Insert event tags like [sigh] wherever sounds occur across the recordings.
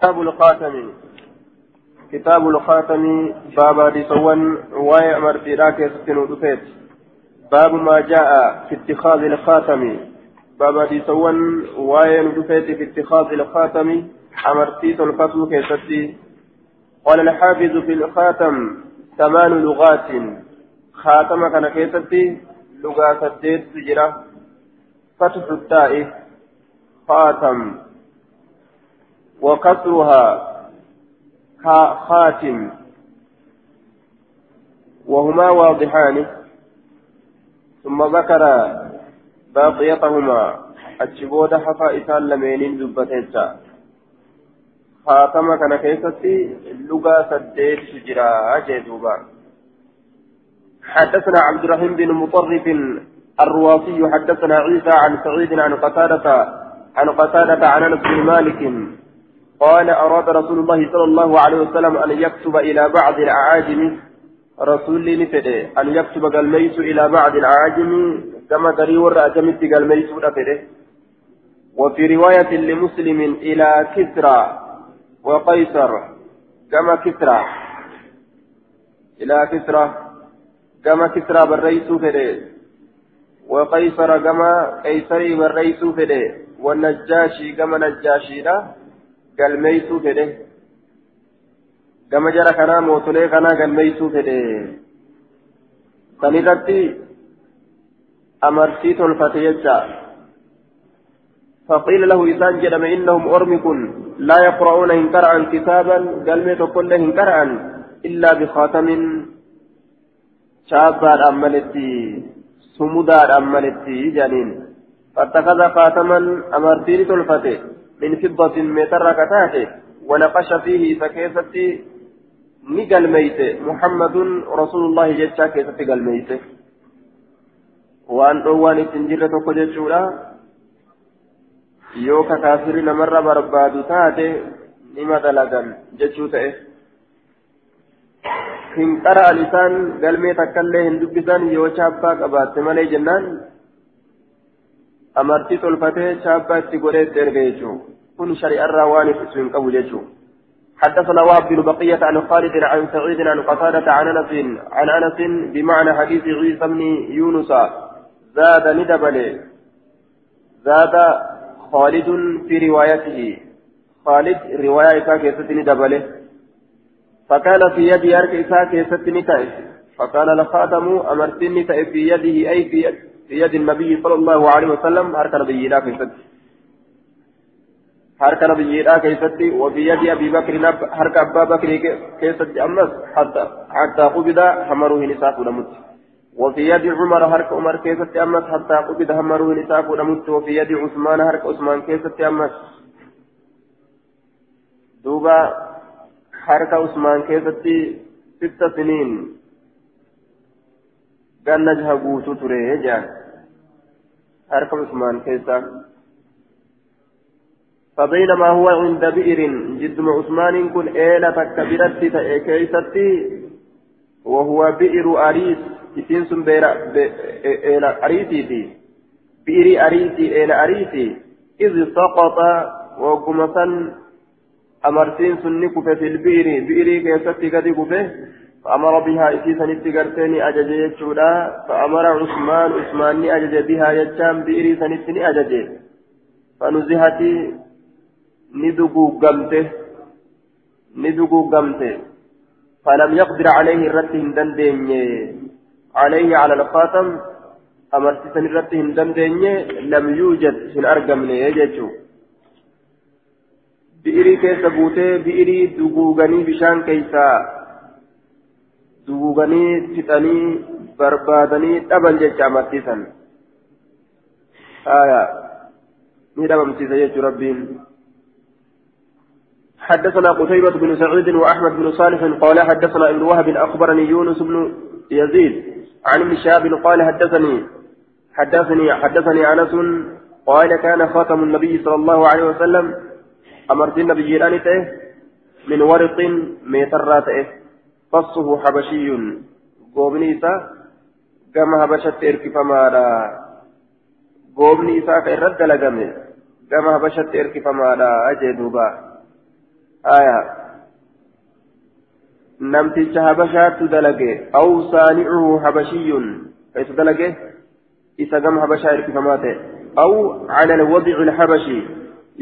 كتاب الخاتم. كتاب الخاتم باب ديسوان واي امرتي راكي ستنو باب ما جاء في اتخاذ الخاتم. باب ديسوان واي ندفت في اتخاذ الخاتم. امرتي تلفتو كيستي. قال الحافظ في الخاتم ثمان لغات. خاتم كان كيستي لغات الديت سجرة. فتح التاء خاتم. وكسرها خاتم وهما واضحان. ثم ذكر باقيتهما. الجبود حفا إسان لمين زبتيتا خاتم كان كيستي اللغة سديت سجرا جيدوبا. حدثنا عبد الرحيم بن مطرف الرواصي حدثنا عيسى عن سعيد عن قتادة عن قتادة عن أنس بن مالك. قال أراد رسول الله صلى الله عليه وسلم أن يكتب إلى بعض الأعاجم. رسول نفده أن يكتب قلميس إلى بعض الأعاجم. كما قري ورأ جمت قلميس نفده وفي رواية لمسلم إلى كسرى وقيصر. كما كسرى. إلى كسرى. كما كسرى بالرئيس فده. وقيصر كما قيصري بالرئيس فده. والنجاشي كما نجاشي له galmeeysuu fedhe. Gama jara kanaa mootolee kanaa galmeeysuu fedhe. San irratti amartii tolfate jecha. فقيل له إذان جدم إنهم أرمكن لا يقرؤون إن قرأا كتابا قال ميت كل إن قرأا إلا بخاتم شابا أملتي سمودا أملتي جانين فاتخذ خاتما أمرتين تلفته من فضة متر كتاته ونقش فيه فكيفتي نقل ميت محمد رسول الله جتا كيفتي قل ميت وأن أوان التنجيل تقول جورا يوكا كافرين مرة برباد تاتي نما دلقا جتشو تأه. hin qara lisaan galmee takkaillee hin dubbisan yoo chaappaa qabaatte malee jennaan amartii tolfatee chaappaa itti godhee itti erga jechuudha. كن شريعة الروان اسم قبل يجو حدثنا وهب بن بقية عن خالد عن سعيد عن قتادة عن أنس عن أنس بمعنى حديث عيسى بن يونس زاد ندبل زاد خالد في روايته خالد رواية كيست ندبله فكان في يد يرك إساء نتائج فكان الخاتم أمرتني في يده أي في يد, في يد النبي صلى الله عليه وسلم أركن نبينا كيست harka nabiyyiidhaa keessatti wabiyyadii abii bakrin harka abbaa bakrii keessatti ammas hattaa qubida hamaruun isaa fuudhamutti وفي يد عمر هرك عمر كيست أمس حتى قبض همره نساء ونمت وفي يد عثمان هرك عثمان كيست أمس. دوبا هرك عثمان كيست ست سنين. قال نجها قوتو تريه جان هرك عثمان كيست فبينما هو عند بئر. جد عثمان كن إيلة كبيرة كيستي وهو بئر أريس. إسين سن بيرا إيلة أريسي في بئر أريسي إيلة أريسي. إذ سقط وقمسا أمرتين سن كفة في البئر. بئر كيستي قد كفة. فأمر بها إسيسا نتقرتني أجج يجودا فأمر عثمان عثمان أجج بها يجام بئر سنتني أجج فنزهت ni duguugamte ni duguugamte فلم يقدر عليه الرته دندني عليه على الخاتم أمرتسن الرته دندني لم يوجد في الأرقم يجتشو بئري كيس بوتي بئري دقوغني بشان كيسا. دقوغني فتني بربادني أبل جتش أمرتسن آية ميدا ممتيزة يجو ربين حدثنا قتيبة بن سعيد وأحمد بن صالح قال حدثنا ابن وهب أخبرني يونس بن يزيد عن ابن شهاب قال حدثني حدثني حدثني أنس قال كان خاتم النبي صلى الله عليه وسلم أمرت النبي جيرانته من ورق ميتراته فصه حبشي قومنيسا كما هبشت إركفمالا قومنيسا كإرد لقمه كما هبشت إركفمالا أجدوبا آية namticha habashaattu dalage aw saanicuhu habashiyyun ka isa dalage isa gama habashaa hirkifamaa ta'e aw cala alwadici alhabashi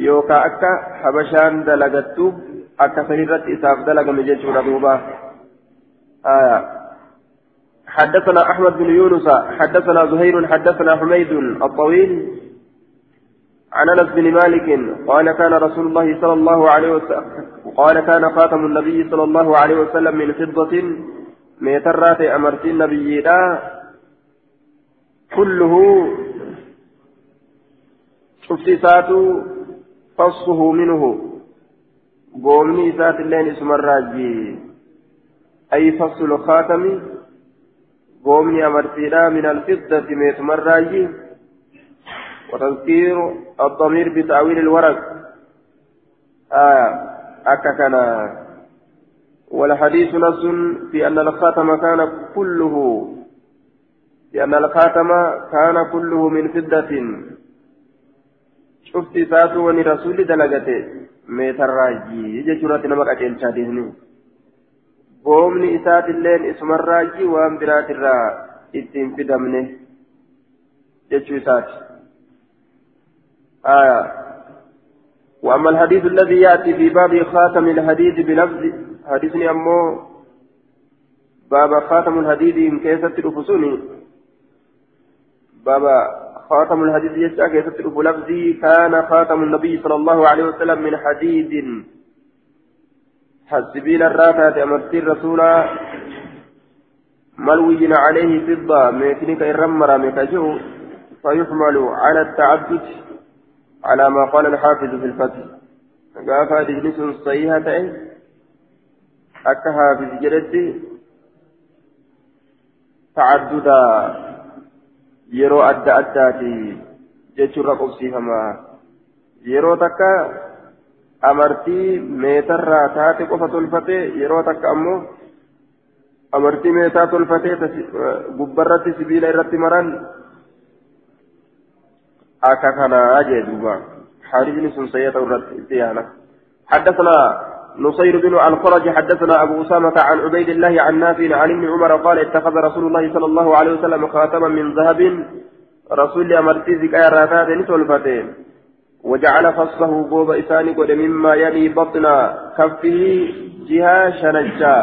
yookaa akka habashaan dalagattu akka sanirratti isaaf dalagame duuba حدثنا أحمد بن يونس حدثنا زهير حدثنا حميد الطويل. عن أنس بن مالك قال كان رسول الله صلى الله عليه وسلم قال كان خاتم النبي صلى الله عليه وسلم من فضة ميترات أمرت النبي لا. كله شفت ساتو فصه منه. قومني سات اللين اسم الراجي أي فصل الخاتم؟ قومني أمرتنا من الفضة ميت الراجي وتذكير الضمير بتأويل الورق. آه أكا كان. والحديث نص في أن الخاتم كان كله في أن الخاتم كان كله من فضة. شفت ساتو وني رسول دلقته. ميتر راجي جيشورات نمك أجل شاديهني الراجي وأم برات الرا إتين في دمنه جيشو إساتي آية وأما الحديث الذي يأتي في باب خاتم الحديد بلفظ حديثني أمو باب خاتم الحديد إن كيست باب خاتم الحديد يسعى كيست لفظي كان خاتم النبي صلى الله عليه وسلم من حديد حسبيل الرافعة أمرتي الرسول ملوي عليه فضة ميكنيك الرمرة ميكاجو فيحمل على التعبد على ما قال الحافظ في الفتح. قال هذه صحيحة أكا حافظ جلدي تعددا yeroo adda addaati jechuurra qubsiifama yeroo takka amartii meetarraa taate qofa tolfate yeroo takka ammoo amartii meetaa tolfatee gubbarratti sibiila irratti maran akka kanaa jee duuba. حارث سن سيئة الديانة حدثنا نصير بن الفرج حدثنا أبو أسامة عن عبيد الله عن نافع عن ابن عمر قال اتخذ رسول الله صلى الله عليه وسلم خاتما من ذهب رسول أمرتي زكايا راتات نسولفتين وجعل فصله بوب إساني قد مما يلي بطن كفه جهة شنجا.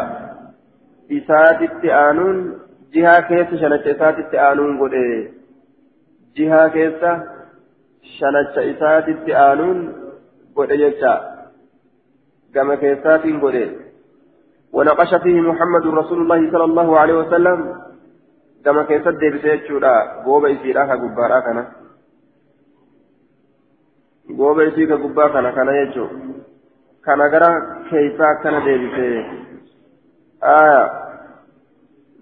إسات التآنون جهة كيس شنجا. إسات التآنون قد جهة كيس shanacha isaatitti aanuun godhe jecha gama keessaatiin godhe ونقش فيه محمد رسول الله صلى الله عليه وسلم. كما كيسد بسيت شورا غوبا يسيرا كغبارا كان غوبا يسيرا كغبارا كان كان يجو كان غرا كيسا كان ديبسي آه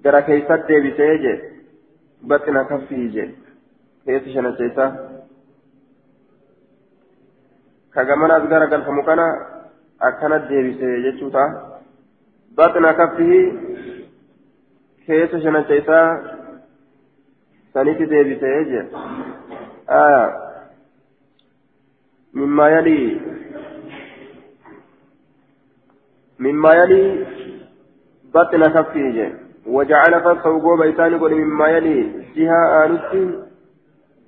غرا كيسا ديبسي جي بطنا كفيه جي كيس شنا كيسا كجمانا أزغر قلفم كان أكنت ديبسي جتشوتا بطن كفه كيس شنتيسا سنيت ديبسي جي آه مما يلي مما يلي بطن كفه وجعل فصه قوبا إساني قل مما يلي جهة آنتي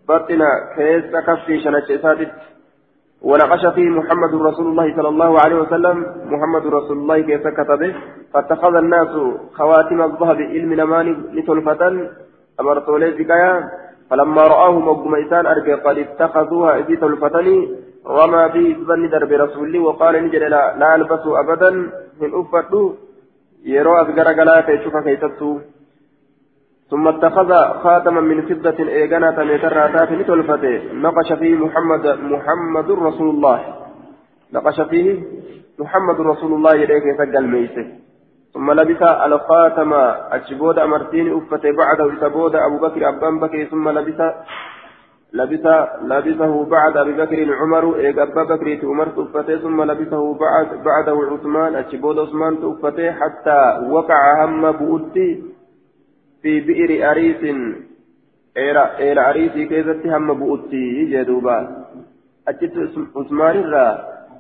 بطن كيس كفه شنتيسا ونقش فيه محمد رسول الله صلى الله عليه وسلم. محمد رسول الله كيف كتبه. فاتخذ الناس خواتم الذهب علم نمان لتلفة أمر سولي زكايا. فلما رآه مقم إسان أرجع قد اتخذوها إذ تلفتني وما في بن درب رسول الله. وقال نجد لا, لا ألبس أبدا. من أفته يروى أذكر قلاتي شوف كيفتو ثم اتخذ خاتما من فضة إيغانا تميتراتات لتلفته نقش فيه محمد محمد رسول الله. نقش فيه محمد رسول الله إليك يسجل ميسه. ثم لبس الخاتم أشبود أمرتين. أفته بعده إسبود أبو بكر أبان بكر. ثم لبس لبس لبسه بعد أبي بكر عمر إيق أبا بكر عمر أفته ثم لبسه بعد بعده عثمان أشبود عثمان أفته حتى وقع هم بؤتي في بئر أريس إلى أريس كيزت هم بؤتي جدوبا أجت عثمان الرا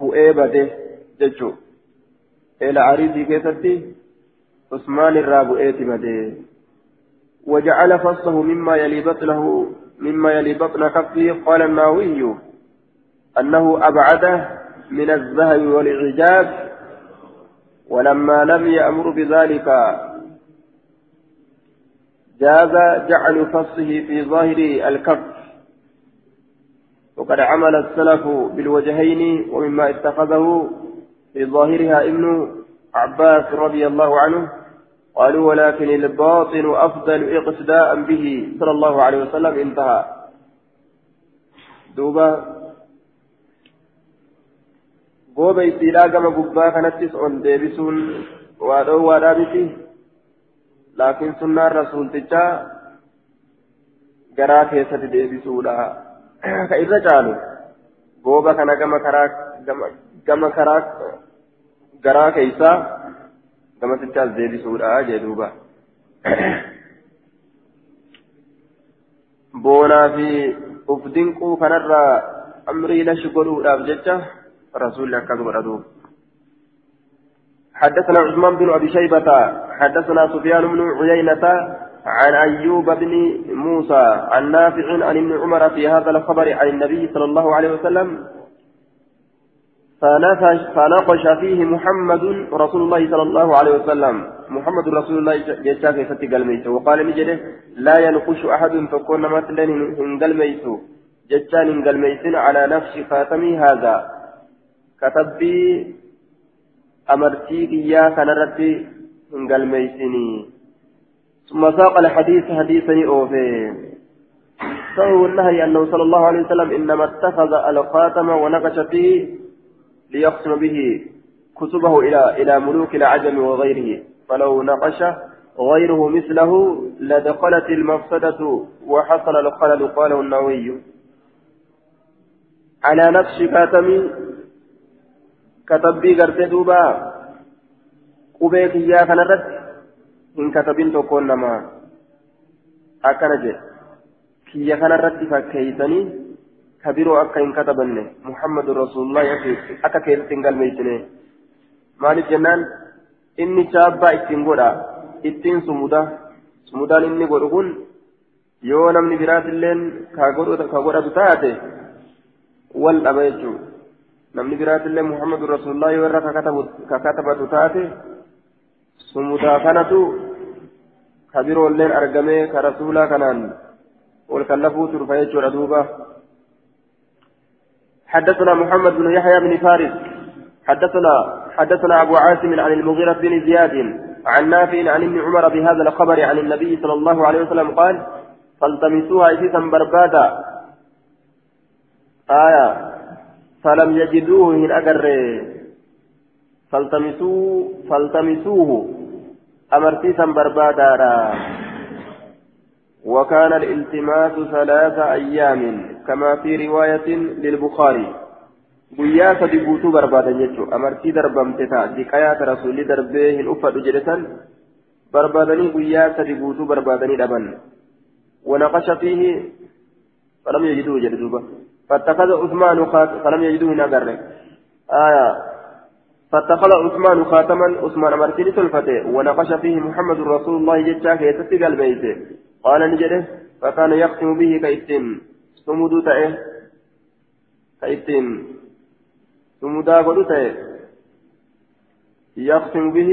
بؤي بده ججو إلى عريضي كيستي عثمان الراب إيتمده وجعل فصه مما يلي بطنه مما يلي بطن كفه قال الناوي أنه أبعده من الذهب والإعجاز ولما لم يأمر بذلك جاز جعل فصه في ظاهر الكف. وقد عمل السلف بالوجهين ومما اتخذه في ظاهرها ابن عباس رضي الله عنه. قالوا ولكن الباطن أفضل اقتداء به صلى الله عليه وسلم. انتهى. دوبا. قوبا يسيلا كما قبا كانتس عن ديبسون. وادو وادابتي لكن سنة الرسول تجا. جرا كيسة ديبسولا كإذا [clears throat] جالو قوبا كان كما كراك كما كراك جرا كيسة. Deebisuudha jee duuba. Boonaa fi uf dinquu kanarraa amrii lashi godhuudhaaf jecha رسول الله كذب حدثنا عثمان بن ابي شيبه حدثنا سفيان بن عيينه عن ايوب بن موسى عن نافع عن ابن عمر في هذا الخبر عن النبي صلى الله عليه وسلم فناقش فيه محمد رسول الله صلى الله عليه وسلم. محمد رسول الله جشاك يفتي قلميته وقال نجده لا ينقش أحد فكون مثلا إن قلميته جشان قلميتين على نفس خاتمي هذا. كتبي أمرتي إياه كان رتي انقلميسني ثم ساق الحديث حديثني أوفي. فهو النهي أنه صلى الله عليه وسلم إنما اتخذ الخاتم ونقش فيه ليقسم به كتبه إلى إلى ملوك العجم وغيره. فلو نقش غيره مثله لدخلت المفسدة وحصل الخلل قاله النووي. على نفس خاتم كتب بيغرت دوبا قبيتي يا خنرت إن كتبين تكون نما. أكنجي. كي يا خنرت فكيتني. كبيرو أكا إن كتبني محمد رسول الله يكيس أكا كيس تنقل ميتني مالك جنان إني شابا إتنقودا إتن سمودا سمودان إني قرقون yoo namni biraas illeen ka godhatu taate wal dhaba jechuun namni biraas illee muhammadu rasuulillah yoo irra ka katabatu taate sumudaa kanatu ka biroo illeen argamee ka rasuulaa kanaan ol kallafuutu dhufa jechuudha duuba. حدثنا محمد بن يحيى بن فارس حدثنا حدثنا أبو عاصم عن المغيرة بن زياد عن نافع عن ابن عمر بهذا الخبر عن النبي صلى الله عليه وسلم قال فالتمسوها إسيسا بربادا آية فلم يجدوه هن أجر. فالتمسوه فالتمسوه. أمرتيسا بربادارا وكان الالتماس ثلاث أيام كما في رواية للبخاري guyyaa sadi guutuu barbaadan jechuun amartii darbamte ta'a diqayaata rasuulli darbee hin uffadhu jedhesan barbaadanii guyyaa sadi guutuu barbaadanii dhaban fiihi falam yajiduu jedhe duuba فاتخذ عثمان خاتم فلم يجدوه نقر آية فاتخذ عثمان خاتما عثمان مرتين سلفته ونقش فيه محمد رسول الله جتاك يتسق البيت قال نجده فكان يختم به كيتم. سمدو تأه. كيتم. سمدا قدو تأه. يختم به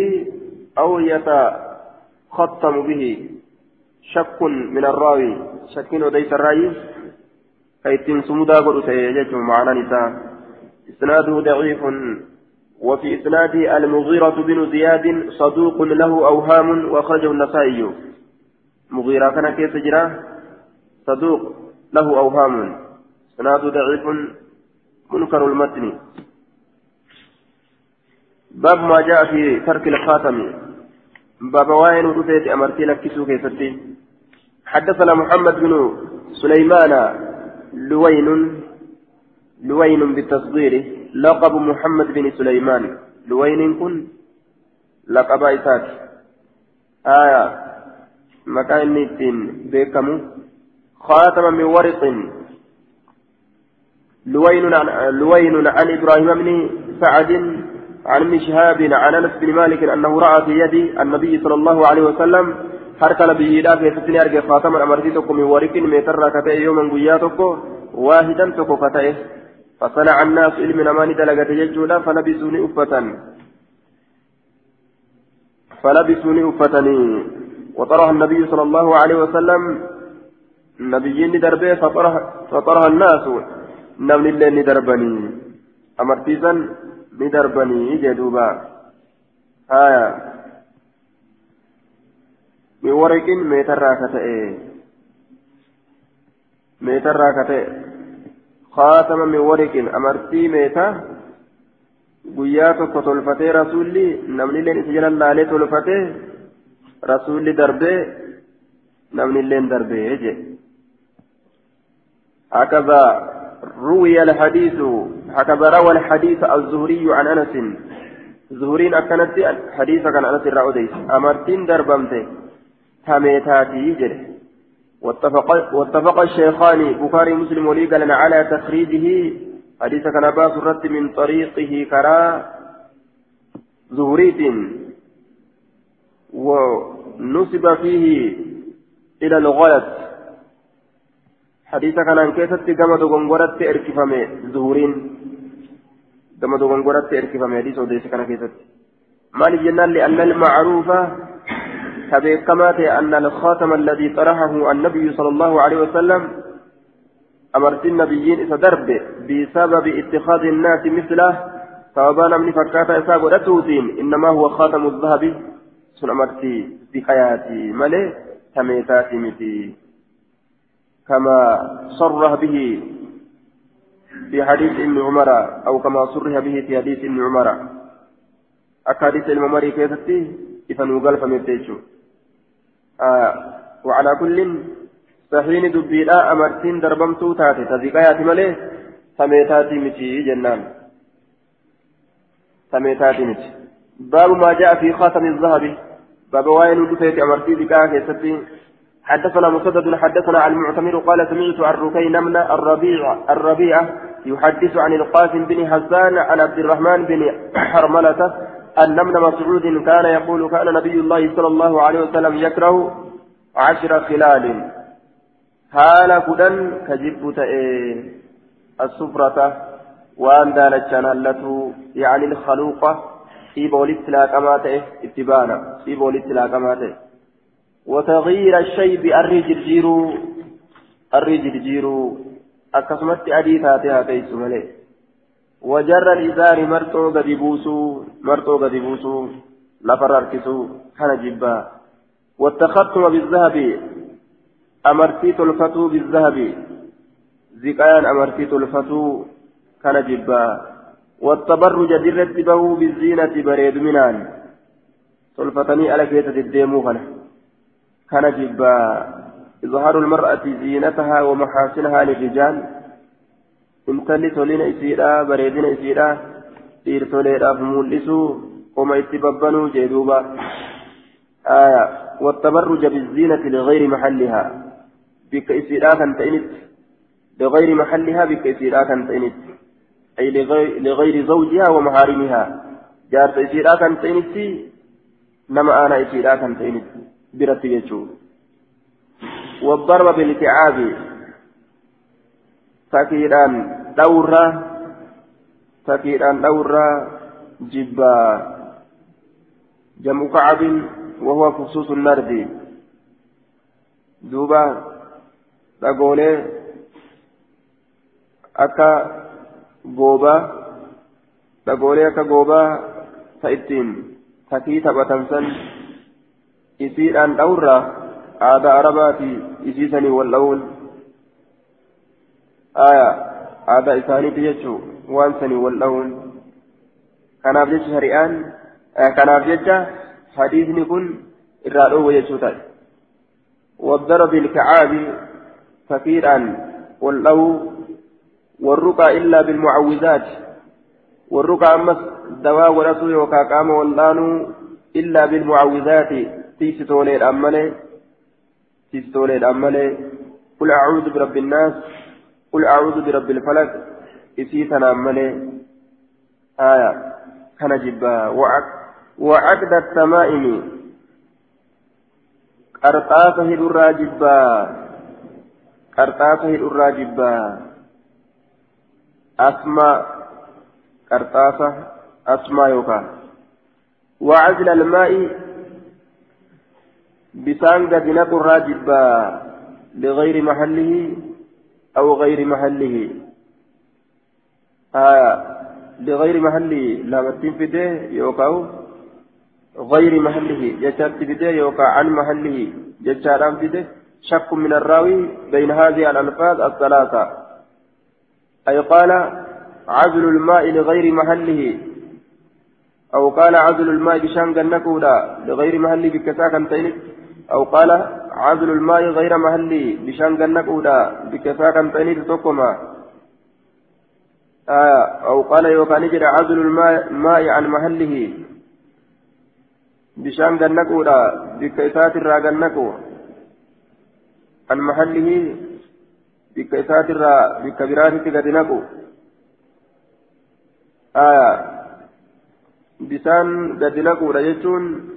أو يتختم به. شك من الراوي. شك وديس الراوي كيتم سمدا قد سيجد معنى نساء. إسناده ضعيف. وفي إسناده المغيرة بن زياد صدوق له أوهام وأخرجه النسائي. مغيرة كان كيف جراه صدوق له أوهام. إسناده ضعيف منكر المتن. باب ما جاء في ترك الخاتم. باب وين رفيت أمرتي لك كيفتي حدثنا محمد بن سليمان لوين لوين بالتصغير لقب محمد بن سليمان. لوين كن؟ لقب إسات آية مكان نيتين بيكمو خاتم من ورق لوين عن لوين عن إبراهيم بن سعد عن ابن شهاب عن انس بن مالك انه راى في يد النبي صلى الله عليه وسلم حرك نبي لا في ستني ارجع خاتما امرتي تكم ورك ميتر كتئ يوما قياتك واحدا تكو كتئ فصنع الناس علم نمان دلقة يجولا فلبسوني أفة فلبسوني أفتني وطرح النبي صلى الله عليه وسلم nabiyyiin darbe فطرح, فطرح الناس namni illee ni darbani. amartiisaa ni darbani jedhe duuba. آية. من ورق meetirraa ka ta'e meetirraa ka ta'e خاتم من ورق amartii meetii. guyyaa tokko tolfatee rasuulli namni illeen isa jala laalee tolfatee darbee namni illeen darbee jedhe هكذا روي الحديث هكذا روى الحديث الزهري عن أنس. زهرين أكنت حديث كان أنس الرأوديس أمرتين دربمته تميتاتي جده واتفق واتفق الشيخان بخاري مسلم ولي على تخريجه. حديث كان باس الرد من طريقه كرا. زهريت. ونسب فيه إلى الغلط حديث kana keessatti gama dogongoratti irkifame Zuhriin. gama dogongoratti irkifame. حديث وديس kana keessatti maal jennaan لأن المعروف كما أن الخاتم الذي طرحه النبي صلى الله عليه وسلم amartii nabiyyiin isaa darbe بسبب اتخاذ الناس مثله. سببان من فكاتا إساب إنما هو خاتم الذهب. سن أمرتي بحياتي ملي تميتاتي متي كما صرح به في حديث ابن عمر أو كما صرح به في حديث ابن عمر أكاديس الممري كيفتي إذا نقل فمتيجو آه وعلى كل sahiini dubbiidha amartiin darbamtuu taate taziqayaati malee sameetaatii miti jennaan sameetaatii miti baabu maa ja'a fi khaatami الذهب باب وين دفيت أمرتي ذكاء كيستي حدثنا مسدد حدثنا عن المعتمر قال سمعت عن ركين نملة الربيع الربيع يحدث عن القاسم بن حسان عن عبد الرحمن بن حرملة أن ابن مسعود كان يقول كان نبي الله صلى الله عليه وسلم يكره عشر خلال. kudhan ka jibbu ta'e asufrata waan daalachaan hallatu yaani ta'e itti baana. Dhiiba walitti laaqamaa ta'e. وتغيير الشيب أري جرجيرو أري جرجيرو أكسمت أدي تاتها كيس ملي وجر الإزار مرتو قد بوسو مرتو قد بوسو لفر أركسو كان جبا والتختم بالذهب أمرتي تلفتو بالذهب زكايان أمرتي تلفتو كان جبا والتبرج درت به بالزينة بريد منان. تلفتني على كيسة الديمو كان جبا إظهار المرأة زينتها ومحاسنها للرجال. intalli tolina isiidha bareedina isiidha dhiirtoleedhaaf mul'isu oma itti babbanuu jee duuba والتبرج بالزينة لغير محلها. بك إسيرا كان تئنت بغير محلها بك إسيرا كان تئنت أي لغير, زوجها ومحارمها. جارت إسيرا كان تئنت نما أنا إسيرا كان تئنت برت يجو والضرب بالكعاب تكيران دورة تكيران دورة جبا. جمع كعب وهو فصوص النرد. دوبا dhagoolee akka goobaa dhagoolee akka goobaa ta ittiin takii taphatan san isiidhaan dha'urraa aadaa arabaati isiisanii wal dha'uun aya aadaa isaaniiti jechuu waan sanii wal dha'uun kanaaf jecha shari'aan kanaaf jecha hadiisni kun irraa dhoowwe jechuu ta'e والضرب الكعاب كثيرا واللو والرقى إلا بالمعوذات. والرقى أمس دواء ورسو يوكا قام واللانو إلا بالمعوذات. تيستولي الأمالي تيستولي الأمالي قل أعوذ برب الناس قل أعوذ برب الفلك إسيتنا أمالي. آية. كان جبا. وعقد التمائم قرطاسة الراجبا قرطاسة الراجبا أسماء قرطاسة أسماء يوكا. وعزل الماء بسان قد نقر راجبا لغير محله أو غير محله. آه لغير محله لا متين فيده يوكاو غير محله. جتات فيده يوكا عن محله. جتات فيده شك من الراوي بين هذه الألفاظ الثلاثة. أي قال عزل الماء لغير محله أو قال عزل الماء بشان نكودا لغير محله بكساكا تينك أو قال عزل الماء غير محله بشان نكودا بكساكا تينك تقوما آه أو قال يوكان جرى عزل الماء عن محله بشان نكودا بكسات الراغن نكو عن محله الرا بكبيرات قد نكو آه بسان قد نقول يجون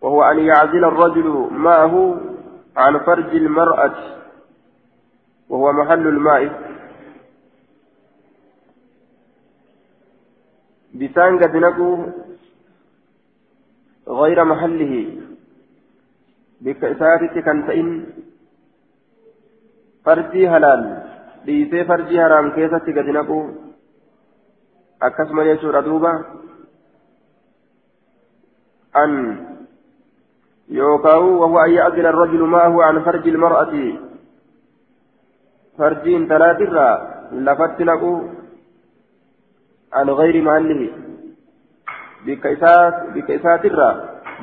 وهو أن يعزل الرجل معه عن فرج المرأة وهو محل الماء بسان قد غير محله بكسارة كنتين فرجي هلال ليسي فرجي حرام كيسة قد نقول akkasuma jechuudha duuba. An yookaan wahuwa an ya'zila الرجل معه عن فرج المرأة فرج ثلاثة لفت نقو عن غير محله بكيسات بكيسات الرا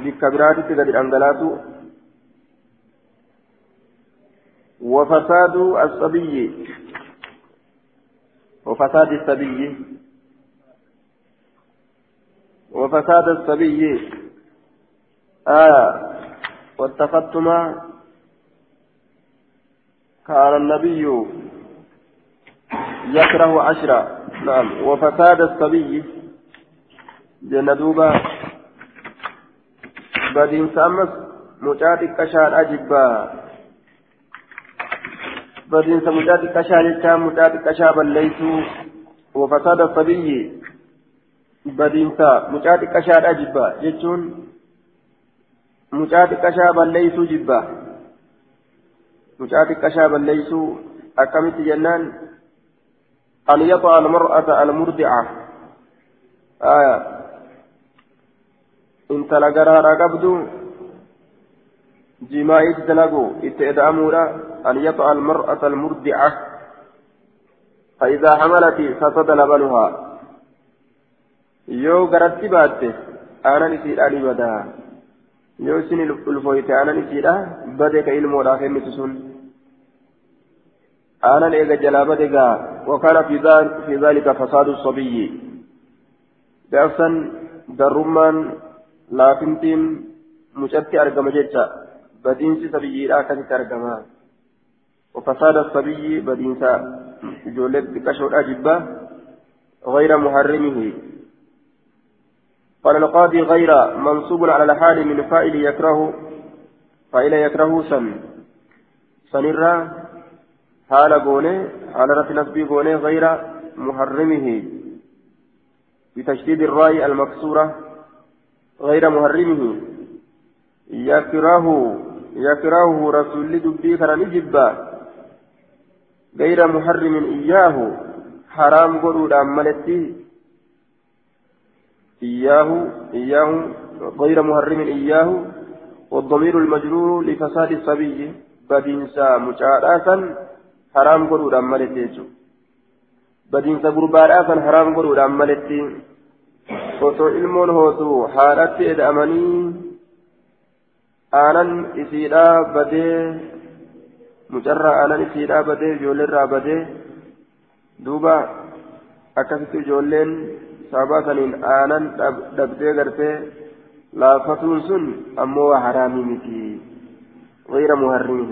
بكبرات قد الأنجلات وفساد الصبي. وفساد الصبي. وفساد الصبي. آه. واتخذتما كان النبي يكره عشرة. نعم. وفساد الصبي. جندوبا بدين سامس. مجاتك كشار أجبا. بدين سمجاتك كشار جتا مجاتك كشار ليسوا وفساد الصبي badiinsa mucaa xiqqashaadha jibba jechuun mucaa xiqqashaa balleeysuu jibba mucaa xiqqashaa balleeysuu akkamitti jennaan an yaxaa almar'ata almurdica aya intala garaadha qabdu jimaa'itti dalagu itti an yaxaa almar'ata almurdica فإذا حملت فسد لبنها yoo garatti baatte aanan isiidhaa ni badaa yoo isin ulfooyte aanan isiidhaa bade ka ilmoodhaaf hennitu sun aanan eega jalaa bade gaa wakaana fi dhaalika fasaadu sabiyyi gaafsan darrummaan laafintiin mucatti argama jecha badiinsi sabiyyiidhaa akkasitti argama وفساد الصبي بدينسا. جولد كشودا جبا غير محرمه. قال القاضي غير منصوب على الحال من فائل يكره فائل يكره سن. سنرى حال قوني حال رفي نسبي قوني غير محرمه. بتشديد الراء المكسورة غير محرمه. يكره يكره رسول دبي كان نجبا غير محرم إياه. حرام قلود أمالتي إياه إياه غير محرم إياه. والضمير المجرور لفساد الصبي. بدينسا مجاراتا حرام قرود أمالتي بدينسا قرباراتا حرام قرود أمالتي osoo ilmoon hootu haadhatti eda'amanii aanan isiidhaa badee mucarraa aanan isiidhaa badee ijoolleerraa badee duuba akkasitti ijoolleen sababa saniin aanan dhabdee gartee laafatuun sun ammoo waa haraamii miti غير محرمه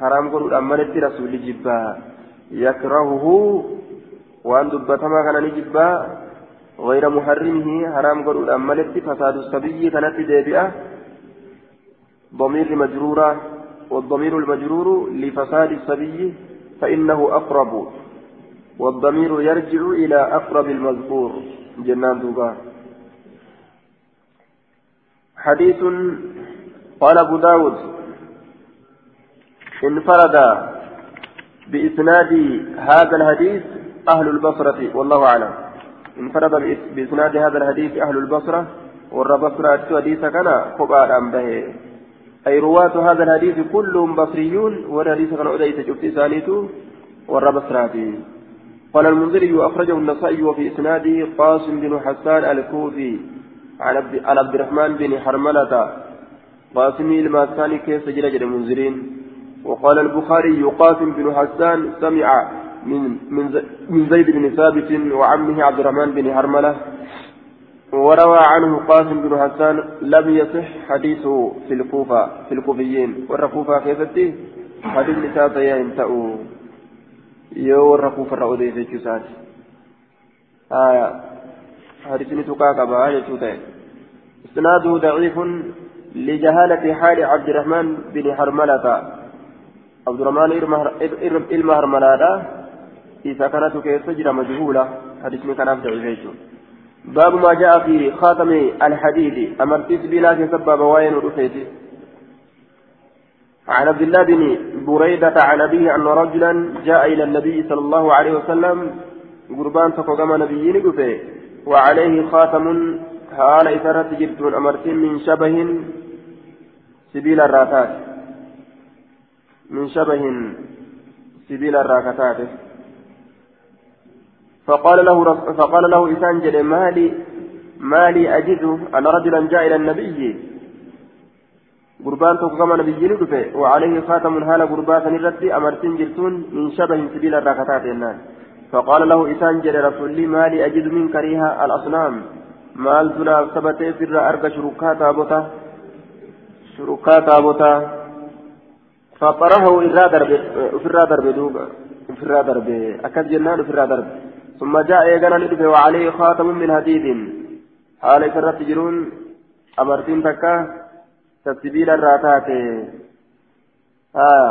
حرام قول أمانة رسول جبا يكرهه وأن دبتما كان نجبا غير محرمه حرام قالوا أملت فساد الصبي كانت ديبئة ضمير مجرورة والضمير المجرور لفساد الصبي فإنه أقرب والضمير يرجع إلى أقرب المذكور. جنان دوبا. حديث قال أبو داود انفرد بإسناد هذا الحديث أهل البصرة والله أعلم. انفرد بإسناد هذا الحديث أهل البصرة والربصرة حديث كان خبار أم به. أي رواة هذا الحديث كلهم بصريون والحديث كان أديت شفت ثانيته والربصرة قال المنذري أخرجه النسائي وفي إسناده قاسم بن حسان الكوفي عن عبد الرحمن بن حرملة. قاسم الماساني كيف سجل المنذرين؟ وقال البخاري قاسم بن حسان سمع من من زيد بن ثابت وعمه عبد الرحمن بن حرملة. وروى عنه قاسم بن حسان لم يصح حديثه في الكوفة في الكوفيين. والركوفة كيفتي؟ حديث نساء ينتهوا yoo warra kuufarra odeeffachuu isaati حديثني تقاك بها جتوته إسناده ضعيف لجهالة حال عبد الرحمن بن حرملة. عبد الرحمن إلما هرملة إذا كانت كيف تجرى مجهولة. حديثني كان ضعيف. باب ما جاء في خاتم الحديد أمرتيس بلا كسبب وين رفيته عن عبد الله بن بريدة عن أبيه أن رجلا جاء إلى النبي صلى الله عليه وسلم قربان تقوم نبيين قفه وعليه خاتم حال إثارة جبت أمرتين من شبه سبيل الراتات. من شبه سبيل الراكتات فقال له فقال له إنسان جل مالي مالي أجد أن رجلا جاء إلى النبي. قربان تقام نبيين دفه وعليه خاتم هال قربات نرتي أمرتين جرتون من شبه سبيل الركعتات النان فقال له إسان جل رسول لي ما لي أجد من كريها الأصنام. مال تنا ثبت سر أرك شركات أبوتا شركات إفرى درب دوبا إفرى درب أكد جنان إفرى درب ثم جاء يغنى ندفه وعليه خاتم من حديد. حال سرت جرون أمرتين تكا تسبيل الراتات آه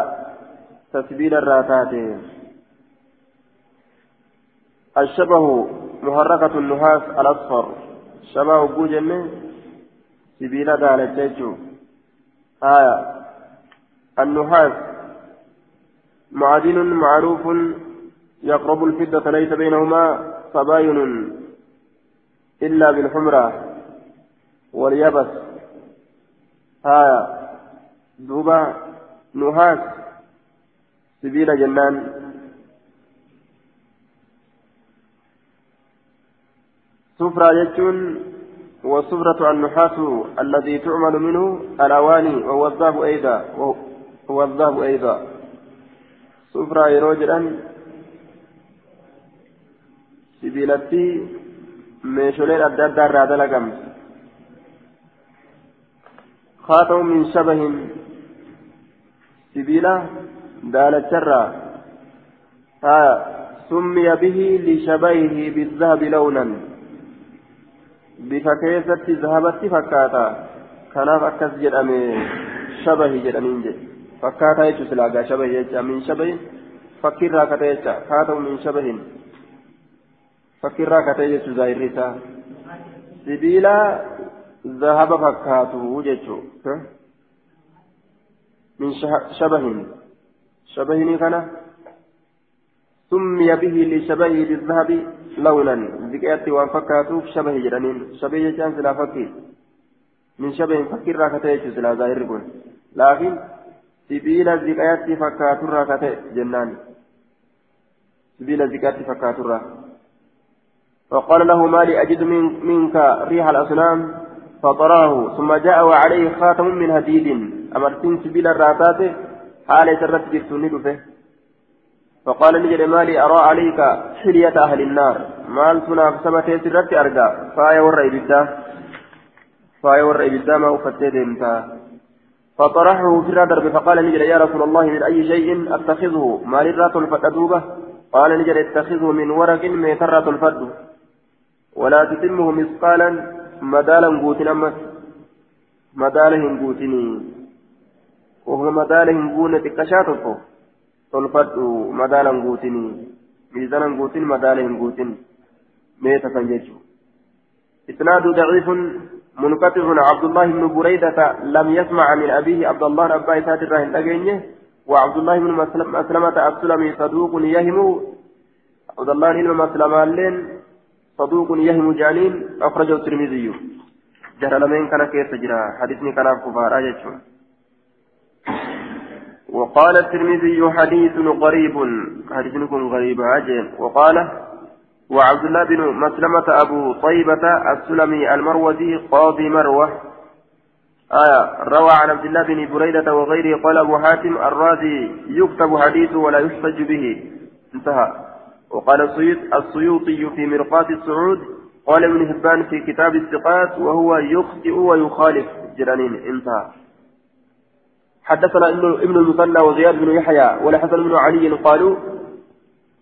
تسبيل الراتات الشبه محركة النحاس الأصفر. شبه بوجن سبيل دالة آية النحاس معدن معروف يقرب الفضة ليس بينهما تباين إلا بالحمرة واليبس. آية. دوبا نهاس. سبيل جنان. سفرة يجون وسفرة النحاس الذي تعمل منه الأواني وهو الذهب أيضا. وهو الذهب أيضا. سفرة يروجرا سبيلتي meeshooleen adda addaa irraa dalagamte خاتم من شبه سبيلة دالتشرا آه سمي به لشبهه بالذهب لونا بفكيسة ذهبت فكاتا كناف أكس جدامي شبه جدامين جد فكاتا يجو سلاقا شبه يجا من شبه فكر راكتا يجا خاتم من فكر راكتا يجو زائرسا سبيلة ذهب فكاته جيتشو من شبه شبه كان سمي به لشبهه بالذهب لونا ذكيت وان شبه جرانين شبه جان سلا فكي من شبه فكر راكته سلا ظاهر كن لكن سبيل ذكيت فكاته راكته جنان سبيل ذكيت فكاته فقال له مالي أجد من منك ريح الأصنام؟ فطراه ثم جاء وعليه خاتم من هديد. أمرتين سبيل الراتات؟ حال سرت به فقال نجد مالي أرى عليك حلية أهل النار. مال تناف سبتي سرت أرقى فايا ور إبدا فايا ور إبدا ما أفتي ديمتا فطرحه في الردر فقال نجد يا رسول الله من أي شيء أتخذه؟ مال الرات الفتدوبة قال نجد اتخذه من ورق ميترة الفد ولا تتمه مثقالا مدالا قوتين أمس مدالهم قوتيني وهو مدالهم قونة كشاتفو تلفتوا مدالا قوتيني ميزانا قوتين مدالهم قوتين ميتة يجو إسناد ضعيف منقطع. عبد الله بن بريدة لم يسمع من أبيه عبد الله أبا إسات الراهن أجينه وعبد الله بن مسلمة السلمي صدوق يهم عبد الله بن مسلمة لين صدوق يهم جانين أخرجه الترمذي. جرى لمن كان كيف تجرى حديثني كان كفار أجتشون وقال الترمذي حديث غريب. حديث غريب عجل وقال وعبد الله بن مسلمة أبو طيبة السلمي المروزي قاضي مروة. آية روى عن عبد الله بن بريدة وغيره قال أبو حاتم الرازي يكتب حديثه ولا يحتج به. انتهى. وقال السيوطي في مرقاة السعود قال ابن هبان في كتاب الثقات وهو يخطئ ويخالف. جرانين انتهى. حدثنا ابن المثنى وزياد بن يحيى ولحسن بن علي قالوا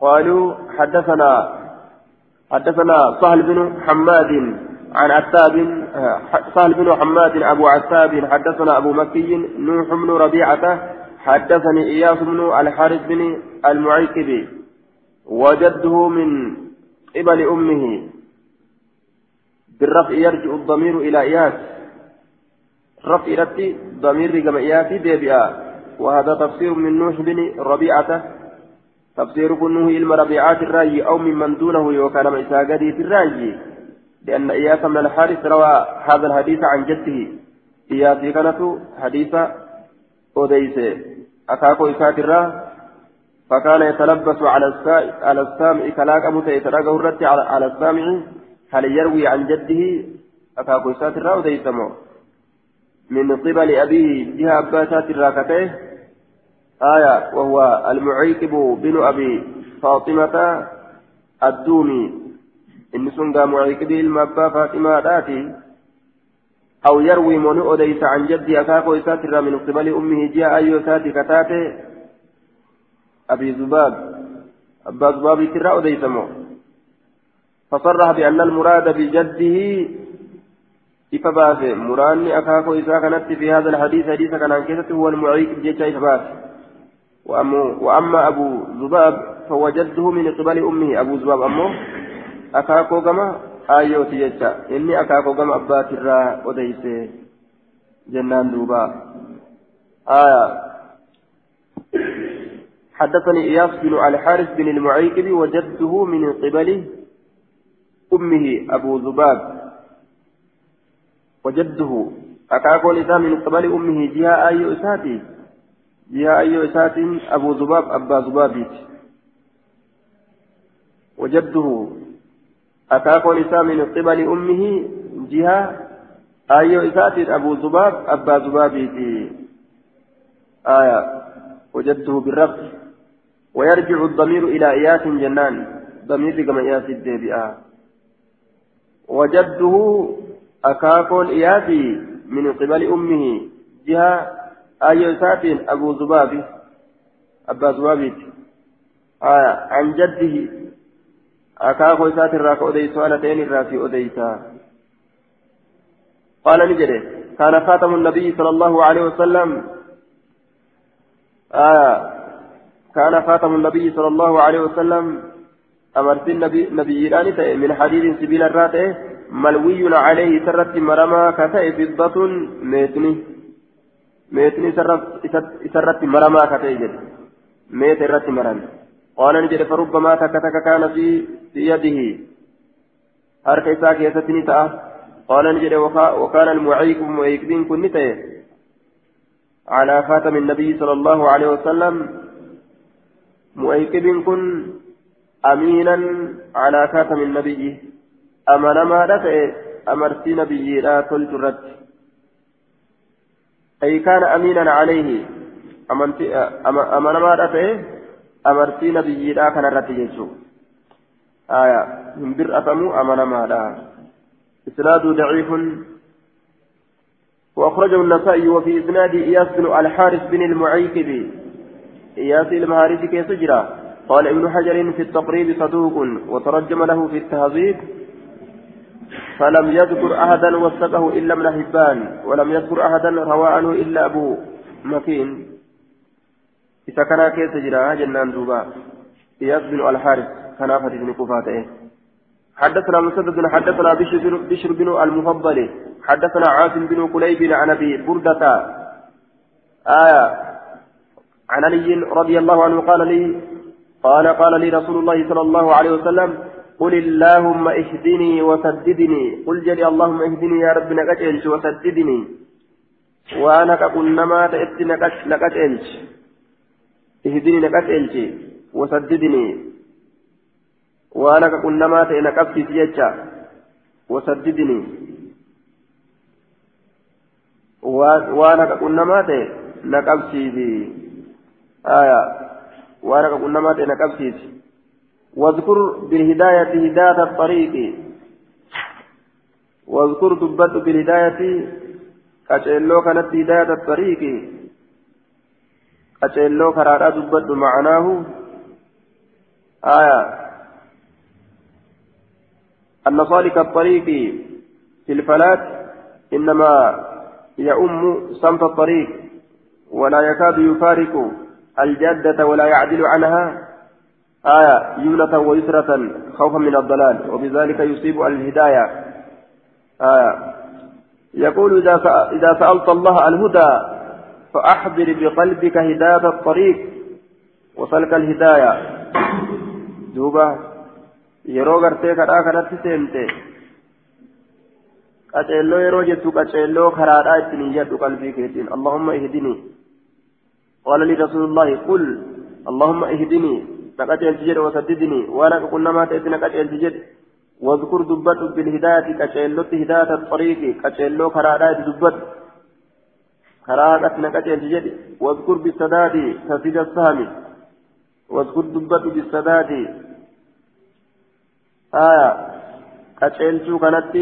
قالوا حدثنا حدثنا سهل بن حماد عن عتاب سهل بن حماد أبو عتاب حدثنا أبو مكي نوح بن ربيعة حدثني إياس بن الحارث بن المعيكبي وجده من قبل أمه. بالرفع يرجع الضمير إلى إياس. رفع رتي ضمير كما إياس ديبئا. وهذا تفسير من نوح بن ربيعة. تفسير كنه علم ربيعات الرأي أو ممن دونه يوكان مساقدي في الرأي. لأن إياس من الحارث روى هذا الحديث عن جده. إياس كانت حديث أوديس أكاكو إسات الراه فكان يتلبس على السامع كلاك متيتراغ الرد على السامع هل يروي عن جده؟ أكاكو إسات الراه أوديسمو من قبل أبيه جهة أباسات الراكتيه آية وهو المعيقب بن أبي فاطمة الدومي. إن سنغا معيقب المبا فاطمة داتي أو يروي من أديس عن جدي أكاكو إساتر من قبل أمه جاء أي ساتي كتاتي أبي زباب أبا زباب ترى أديس مو. فصرح بأن المراد بجده إفباسه مراني أكاكو إسا كانت في هذا الحديث حديث كان عن هو المعيق جيتشا إفباسه وأما أبو ذباب فوجده من قبل أمه. أبو ذباب أمه أكاكو كما آيوتي يجا إني أكاكو كما أبات الرا وديسي جنان دوبا. آية. حدثني إياس بن الحارث بن المعيقب وجده من قبل أمه أبو ذباب. وجده. أكاكو لسان من قبل أمه جهة آيو إساتي جاء أي إسات أبو ذباب أبا ذبابيت. وجده. أتاكو نساء من قبل أمه جهة أي إسات أبو ذباب أبا ذبابيت. آية. وجده بالرفع ويرجع الضمير إلى إياس جنان. ضمير كما إياس الدبئة وجده أكاكون إياسي من قبل أمه. جهة أي ساتين أبو ذبابي أبا ذبابي آه عن جده. أكاكو سات الراك أديس ألتين الراسي أديسا. قال نجري كان خاتم النبي صلى الله عليه وسلم. آه كان خاتم النبي صلى الله عليه وسلم أمرت النبي نبي من حديد سبيل الراتئ ملوي عليه سرت مرمى كتئ فضة ميتني meeta irratti maran qaala ni jedhe farubbamaa takka takka kaana fi yadihi harka isaa keessatti ni ta'a qaala ni jedhe wakaana almuciiqu muciiqdiin kun ni ta'e على خاتم النبي صلى الله عليه وسلم مؤيكب كن أمينا على خاتم النبي. أمن ما دفع أمرت نبي لا تلجرت أي كان أمينا عليه. أمن ما رأته أمرتي نبي لا كان رتيجو آية. من بر أفمو أمن ما لا. إسناد ضعيف. وأخرجه النسائي وفي إسناد إياس بن الحارث بن المعيكب إياس المهارث كيف جرى قال ابن حجر في التقريب صدوق وترجم له في التهذيب. فلم يذكر أحدا وثقه إلا ابن حبان ولم يذكر أحدا روى عنه إلا أبو مكين. إذا كان كيس جرا جنان دوبا. إياس بن الحارث كان فتي بن كفاته. حدثنا مسدد حدثنا بشر, بشر بن المفضل. حدثنا عاصم بن قليب عن أبي بردة. آية. عن علي رضي الله عنه قال لي قال قال لي رسول الله صلى الله عليه وسلم قل اللهم اهدني وسددني. قل جلي اللهم اهدني يا رب نكتلش وسددني. وأنا كقلنما تأتي نكتلش اهدني نكتلش وسددني. وأنا كقلنما تأتي نكتلش وسددني. وأنا كقلنما تأتي نكتلش آية. وأنا كقلنما تأتي نكتلش واذكر بالهداية هداية الطريق. واذكر دبت بالهداية. قتلو كانت هداية الطريق. قتلو كرارا دبت معناه آية. أن صالك الطريق في الفلاة إنما يؤم صمت الطريق ولا يكاد يفارق. الجادة ولا يعدل عنها. آية يمنة ويسرة خوفا من الضلال وبذلك يصيب الهداية. آية يقول إذا إذا سألت الله الهدى فأحضر بقلبك هداية الطريق وسلك الهداية. دوبا yeroo gartee kadhaa kanatti seente. Qaceelloo yeroo jettu qaceelloo karaadhaa ittiin iyyadhu qalbii keetiin. Allahumma ihdinii qaala li rasuulullaahi qul allahumma ihdinii نقاتل جد وسددني وانا كنا ما تأتي نقاتل جد واذكر دبت بالهداية كتشيلوت هداية الطريق كتشيلو كرادات دبت كرادات نقاتل جد واذكر بالسداد تسديد السهم. واذكر دبت بالسداد. آية. كتشيلتو كانت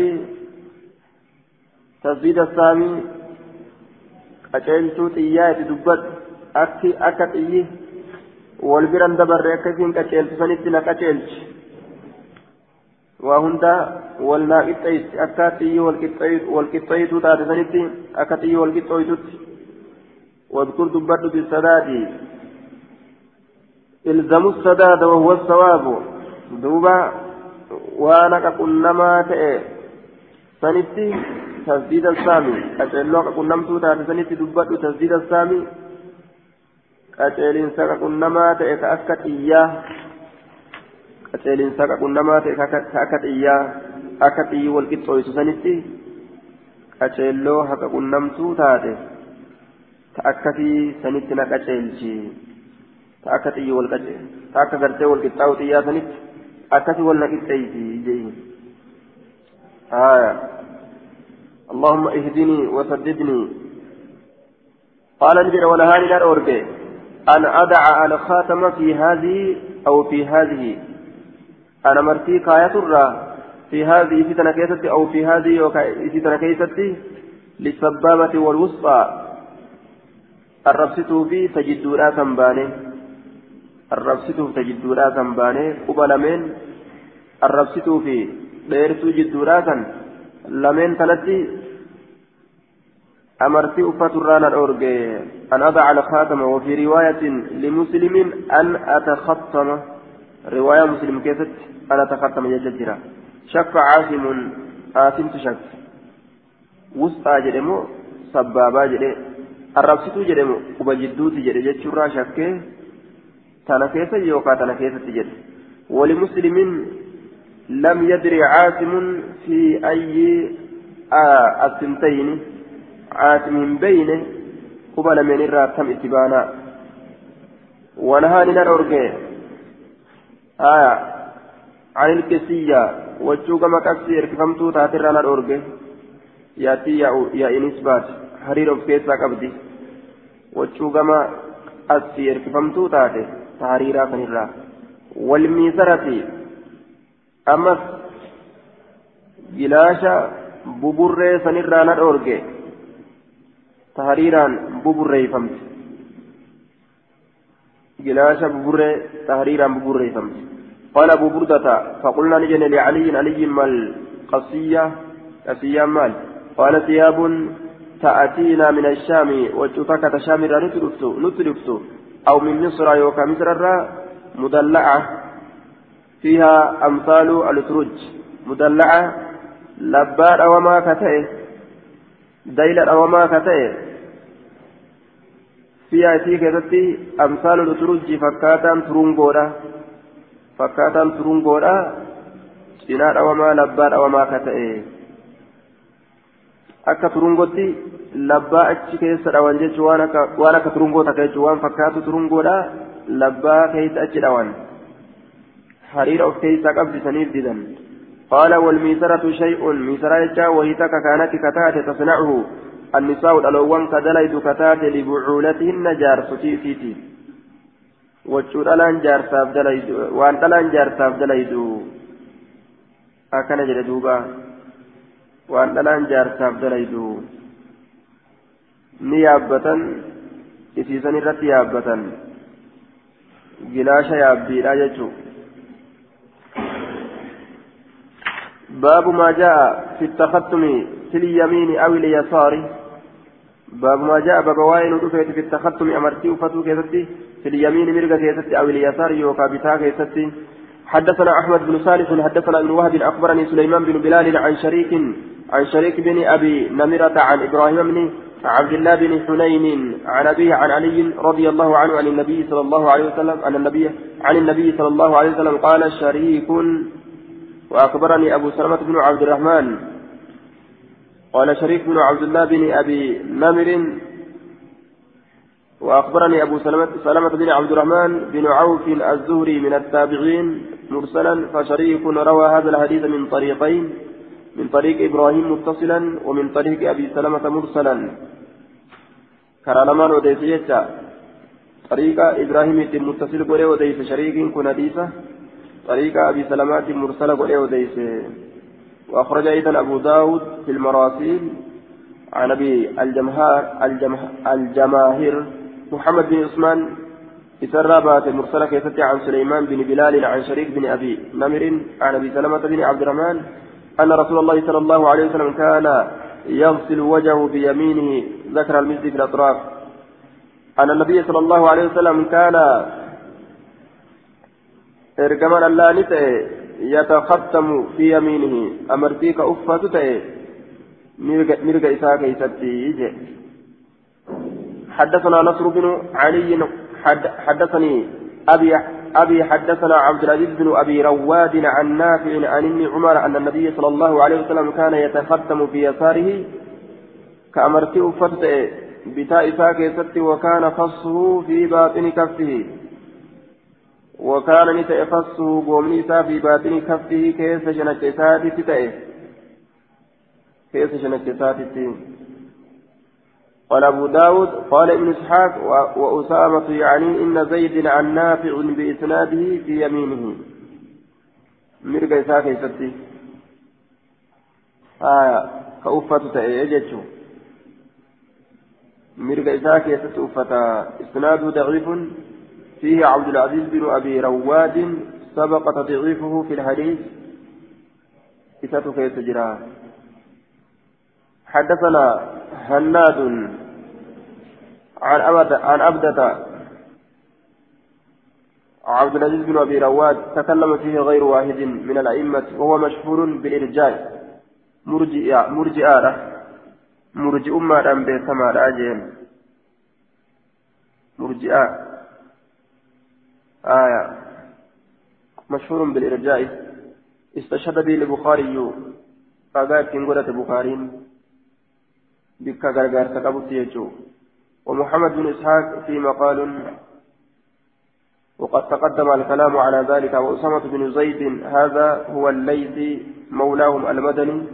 تسديد السهم. كتشيلتو تيات دبت أكي أكت إيه wal biran dabarre akkasiin qaceeltu sanitti na qaceelchi waa hunda wal naa qixxeessi akka xiyyi wal qixxeeytuu taate sanitti akka xiyyi wal qixxooytutti واذكر دبت بالسداد الزموا السداد وهو الثواب دوبا وأنا كقنما تئ سنتي تسديد السامي أتلو كقنمتو تاتي سنتي دبت تسديد السامي qaceelinsa qaqunnamaa ta'e ka akka xiyyaa qaceelinsa qaqunnamaa ta'e ka akka xiyyaa akka xiyyi wal qixxooysu sanitti qaceelloo haqa qunnamtuu taate ta akkasii sanitti na qaceelchi ta akka xiyyi wal qace ta akka gartee wal qixxaawu xiyyaa sanitti akkasii wal na qixxeeysi jee آية اللهم اهدني وسددني قال نجر ونهاني لا أورجي أن أدع الخاتم في هذه أو في هذه. أنا مرتي كاية الرا. في هذه في تنكيستي أو في هذه في تنكيستي للسبابة والوسطى الربسته في تجدورا تنباني. الربسته تجدورا تنباني. قبل من الربسته في ديرتو جدورا لمن تنتي أمرتي أفت الرانا الأورجي أن أضع الخاتم وفي رواية لمسلم أن أتخطم. رواية مسلم كيفت أن أتخطم يجدرا شك عاصم عاصم تشك. وسطى جرمو سبابا جري. الربسطو جرمو وبجدوتي جري. جتشورا شكي تانا كيسا يوكا تانا تجري ولمسلم لم يدري عاصم في أي آه عاصم بينه قبل من الرا كم اتبانا ونهاني نرورجي آية عن الكسية وجوك مكسي اركفمتو تاتر نرورجي ياتي يا إنسبات حرير keessaa qabdi wachuu gama asii erkifamtuu taate tahariiraa kanirraa walmiisarati ammas gilaasha buburree sanirraa tahriiraan buburreeyfamte gilaasha buburree tahriiraan buburreeyfamte قال أبو بردة فقلنا نجن لعلي علي ما قصية قصية مال قال ثياب تأتينا من الشام وجوتك تشامر نتلفتو نتلفتو أو من مصر يوكا مصر مدلعة فيها أمثال الأترج مدلعة لبار وما كتئ ديلا وما كتئ فيها تي كتتي أمثال الأترج فكاتا ترونغورا فكاتا ترونغورا cinaa dhawamaa labbaa dhawamaa ka ta'e akka turungootti labbaa achi keessa dhawan jechuun waan akka waan akka turungoo takka jechuun waan fakkaatu turungoodha labbaa keessa achi dhawan hariira of keessaa qabsisaniif didan qaala walmiisaratu shay'un miisara jecha wahii takka kaanatti kataate tasnacuhu annisaa'u dhaloowwan ka dalaydu kataate libucuulatihinna jaarsotii isiiti wachuu dhalaan jaarsaaf dalaydu waan dhalaan jaarsaaf dalaydu akkana jedhe duuba waan dhalaan jaarsaaf dalaydu ni yaabbatan isiisan irratti yaabbatan باب ما جاء في التختم في اليمين أو اليسار. باب ما جاء باب waa'een في التختم amartii uffatuu keessatti في اليمين mirga keessatti أو اليسار yookaa bitaa keessatti. حدثنا أحمد بن صالح حدثنا ابن وهب أخبرني سليمان بن بلال عن شريك عن شريك بن أبي نمرة عن إبراهيم بن عبد الله بن حنين عن أبيه عن علي رضي الله عنه عن النبي صلى الله عليه وسلم عن النبي عن النبي صلى الله عليه وسلم قال شريك وأخبرني أبو سلمة بن عبد الرحمن قال شريك بن عبد الله بن أبي نمر. وأخبرني أبو سلمة, سلمة بن عبد الرحمن بن عوف الزهري من التابعين مرسلا فشريك روى هذا الحديث من طريقين من طريق إبراهيم متصلا ومن طريق أبي سلمة مرسلا. كرالمان وديس يجا طريق إبراهيم متصل قولي وديس شريك كن حديثة. طريق أبي سلمة مرسلة قولي وديس وأخرج أيضا أبو داود في المراسيل عن أبي الجمهار الجماهير محمد بن عثمان إسرى بات مرسلة كيستي عن سليمان بن بلال عن شريك بن أبي نمر عن أبي سلمة بن عبد الرحمن أن رسول الله صلى الله عليه وسلم كان يغسل وجهه بيمينه ذكر المسجد في الأطراف. أن النبي صلى الله عليه وسلم كان إرجمان الله نتأ يتختم في يمينه أمرتيك أفة تأ مرق إساء كيستي حدثنا نصر بن علي حد حدثني أبي أبي حدثنا عبد العزيز بن أبي رواد عن نافع عن ابن عمر أن النبي صلى الله عليه وسلم كان يتختم في يساره كأمرتي أفت بتاء ساكي وكان فصه في باطن كفه وكان نتأ فصه قومني في باطن كفه كيف شنك ساتي كيف شنك ساتي قال أبو داود قال ابن إسحاق وأسامة يعني إن زيد عن نافع بإسناده في يمينه. مرقى إسحاق يستي. آية كأفة تأيجتشو مرقى إسحاق يستي أفة. إسناده ضعيف. فيه عبد العزيز بن أبي رواد سبق تضعيفه في الحديث. إساته كيف حدثنا هناد عن أبد عن أبدة عبد العزيز بن أبي رواد تكلم فيه غير واحد من الأئمة وهو مشهور بالإرجاء مرجئة مرجئة مرجئ أمة أم بيتما راجين مرجئة. آية مشهور بالإرجاء. استشهد به البخاري فقال كنقولة بخارين بك غرغر تقبط يجو. ومحمد بن إسحاق في مقال وقد تقدم الكلام على ذلك وأسامة بن زيد هذا هو الليثي مولاهم المدني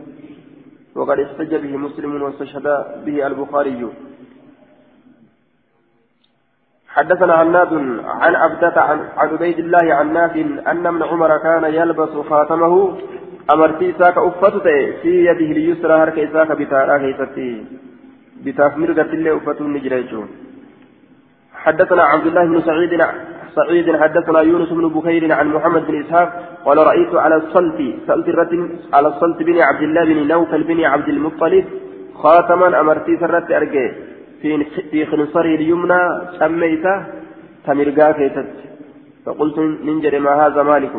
وقد احتج به مسلم واستشهد به البخاري. حدثنا عناد عن عبدة عن عبيد الله عن نافع أن ابن عمر كان يلبس خاتمه fi yadihi liyusra harka isaa ka bitaadhaa keessatti bitaaf mirgattillee uffatuun ni jira jechuun حدثنا عبد الله بن سعيد سعيد حدثنا يونس بن بكير عن محمد بن إسحاق قال رأيت على الصلت سألت على الصلت بن عبد الله بن نوفل بن عبد المطلب خاتما أمرتي سرت أرجي في في خنصره اليمنى سميته تمرقا كيست فقلت ننجر ما هذا مالك؟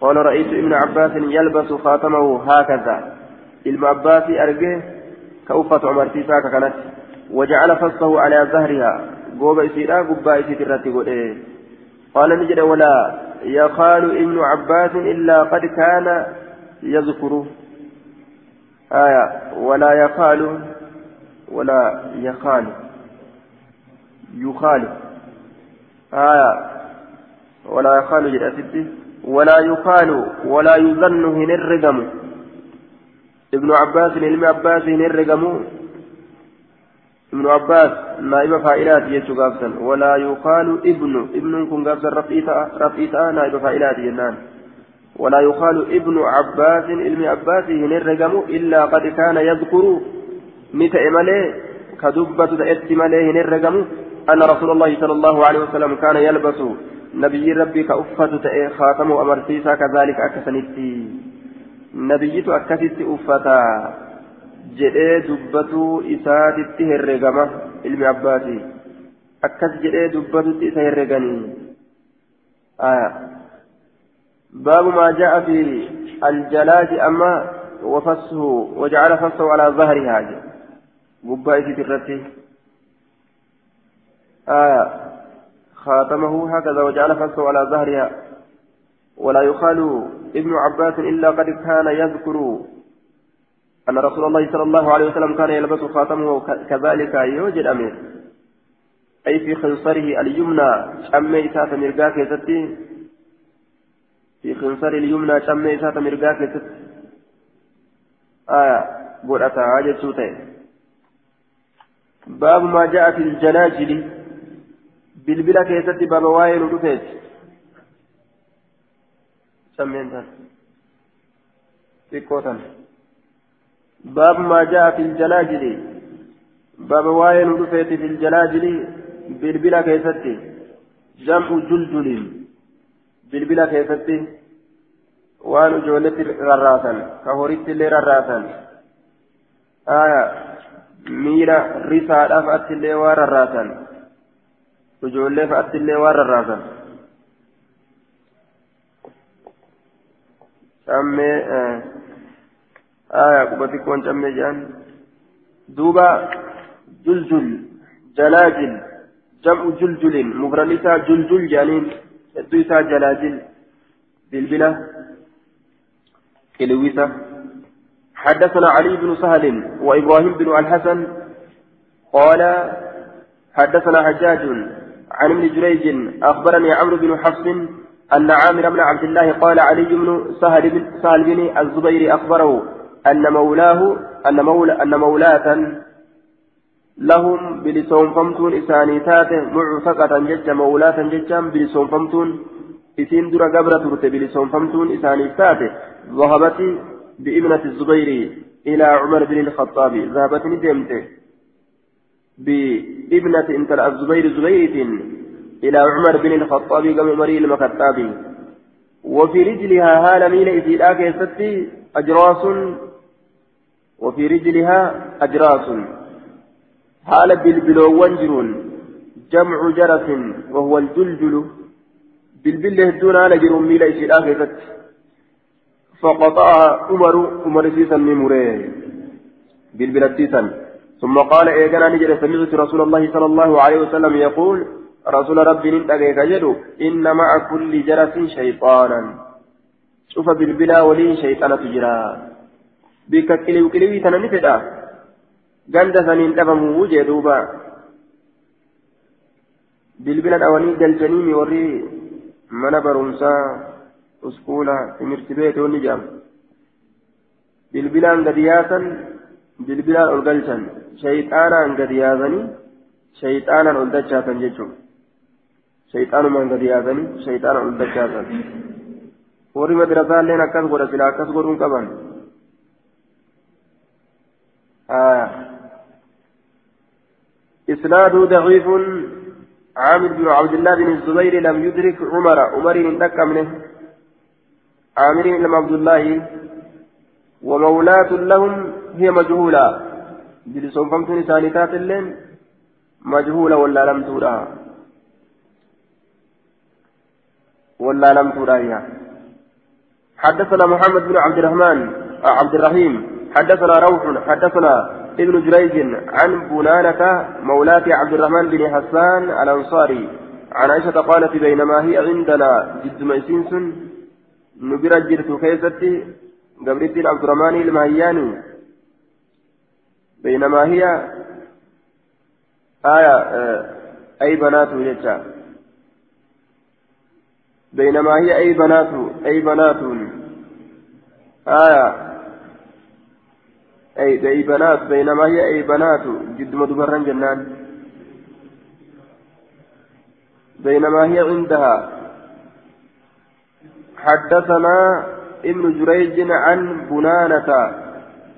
قال رأيت ابن عباس يلبس خاتمه هكذا. ilma abbaasii argee ka uffatu amartiisaa ka kanatti وجعل فصه على ظهرها. قوب إسيرا قبا إسيت الرتي قال نجد ولا يقال ابن عباس إلا قد كان يذكر آية. ولا يقال ولا يقال يقال آية. ولا يقال جد ولا يقال ولا يظن هن الرقم. ابن عباس علم عباس هنرقموا ابن عباس نائب فائلات يجو قابسا. ولا يقال ابن. ابن كن قابسا رفيتا نائب فائلات جنان ولا يقال ابن عباس علم عباس هنرقموا إلا قد كان يذكر متى ملي كدبة تأتي ملي هنرقموا أن رسول الله صلى الله عليه وسلم كان يلبس نبي ربي كأفة خاتم أمرتيسا كذلك أكسنتي nabiyyitu akkasitti uffata jedhee dubbatuu isaatitti herregama ilmi abbaasi akkas jedhee dubbatutti isa herreganii باب ما جاء في الجلاج أما وفصه وجعل فصه على ظهرها قبائة الرتي آية خاتمه هكذا وجعل فصه على ظهرها ولا يقال ابن عباس إلا قد كان يذكر أن رسول الله صلى الله عليه وسلم كان يلبس خاتمه كذلك يوجد أمير أي في خنصره اليمنى شمي إسات مرقاك يستي في خنصر اليمنى شمي إسات مرقاك يستي آية قول أتا عاجة سوتين باب ما جاء في الجلاجل بالبلا كيستي باب واين ودفت سمين xiqqootan باب ما جاء في الجلاجل باب واين رفيت في الجلاجل بالبلا كيستي. جمع جلجل. بالبلا كيستي. وان جولت رراسا كهوريت اللي رراسا آية. ميرا رسالة فأت اللي ورراسا وجولة فأت اللي ورراسا cammee aya quba xiqqoon cammee jedhan duuba juljul jalaajil jam'u juljulin mufran isaa juljul jedhaniin hedduu isaa jalaajil bilbila qilwisa حدثنا علي بن سهل وإبراهيم بن الحسن قال حدثنا حجاج عن ابن جريج أخبرني عمرو بن حفص أن عامر بن عبد الله قال علي بن سهل بن سهل بن الزبير أخبره أن مولاه أن مولى أن مولاة لهم بلسون فمتون إساني تاته معتقة جج مولاة ججا بلسون فمتون إسين درا قبرة بلسون فمتون إساني تاته ذهبت بابنة الزبير إلى عمر بن الخطاب. ذهبت ندمت بابنة انت الزبير زبيرة إلى عمر بن الخطاب كما مري المكتابي وفي رجلها هال ميل إسيلا كيستي أجراس. وفي رجلها أجراس. هال بالبلو وانجرون. جمع جرس وهو الجلجل. بالبل هدون على جرون ميل إسيلا كيستي فقطعها عمر عمر سيسا ممريه بالبلتيسا ثم قال إيقنا نجر سمعت رسول الله صلى الله عليه وسلم يقول رسول ربي نتأكيك جدو إن مع كل جرس شيطانا. شوف بالبلا ولين شيطانة تجرى. بك كليو كليو تنمتدا ganda saniin dhabamuu jee duuba bilbilan awanii galchanii warri mana barumsaa gadi yaasan bilbilaan ol galchan shayxaanaan gadi yaasanii shayxaanaan ol dachaatan jechuudha shayxaanumaan gadi yaasanii shayxaana ol dachaasan warri madrasaalleen akkas godha sila akkas godhuun qaban إسناد ضعيف عامر بن عبد الله بن الزبير لم يدرك عمر عمر من منه عامر بن عبد الله ومولاة لهم هي مجهولة. بلسون فمتون ثانيتات اللين مجهولة ولا لم ترى ولا لم ترى حدثنا محمد بن عبد الرحمن عبد الرحيم. حدثنا روح حدثنا ابن جريج عن بنانة مولاة عبد الرحمن بن حسان الأنصاري. عن عائشة قالت بينما هي عندنا جد ميسينس نبرة جرت كيستي قبرت عبد الرحمن المهياني بينما هي آية آه، أي بنات يجا بينما هي أي بنات أي بنات آية أي أي بنات بينما هي أي بنات جد مدبرا جنان بينما هي عندها حدثنا ابن جريج عن بنانة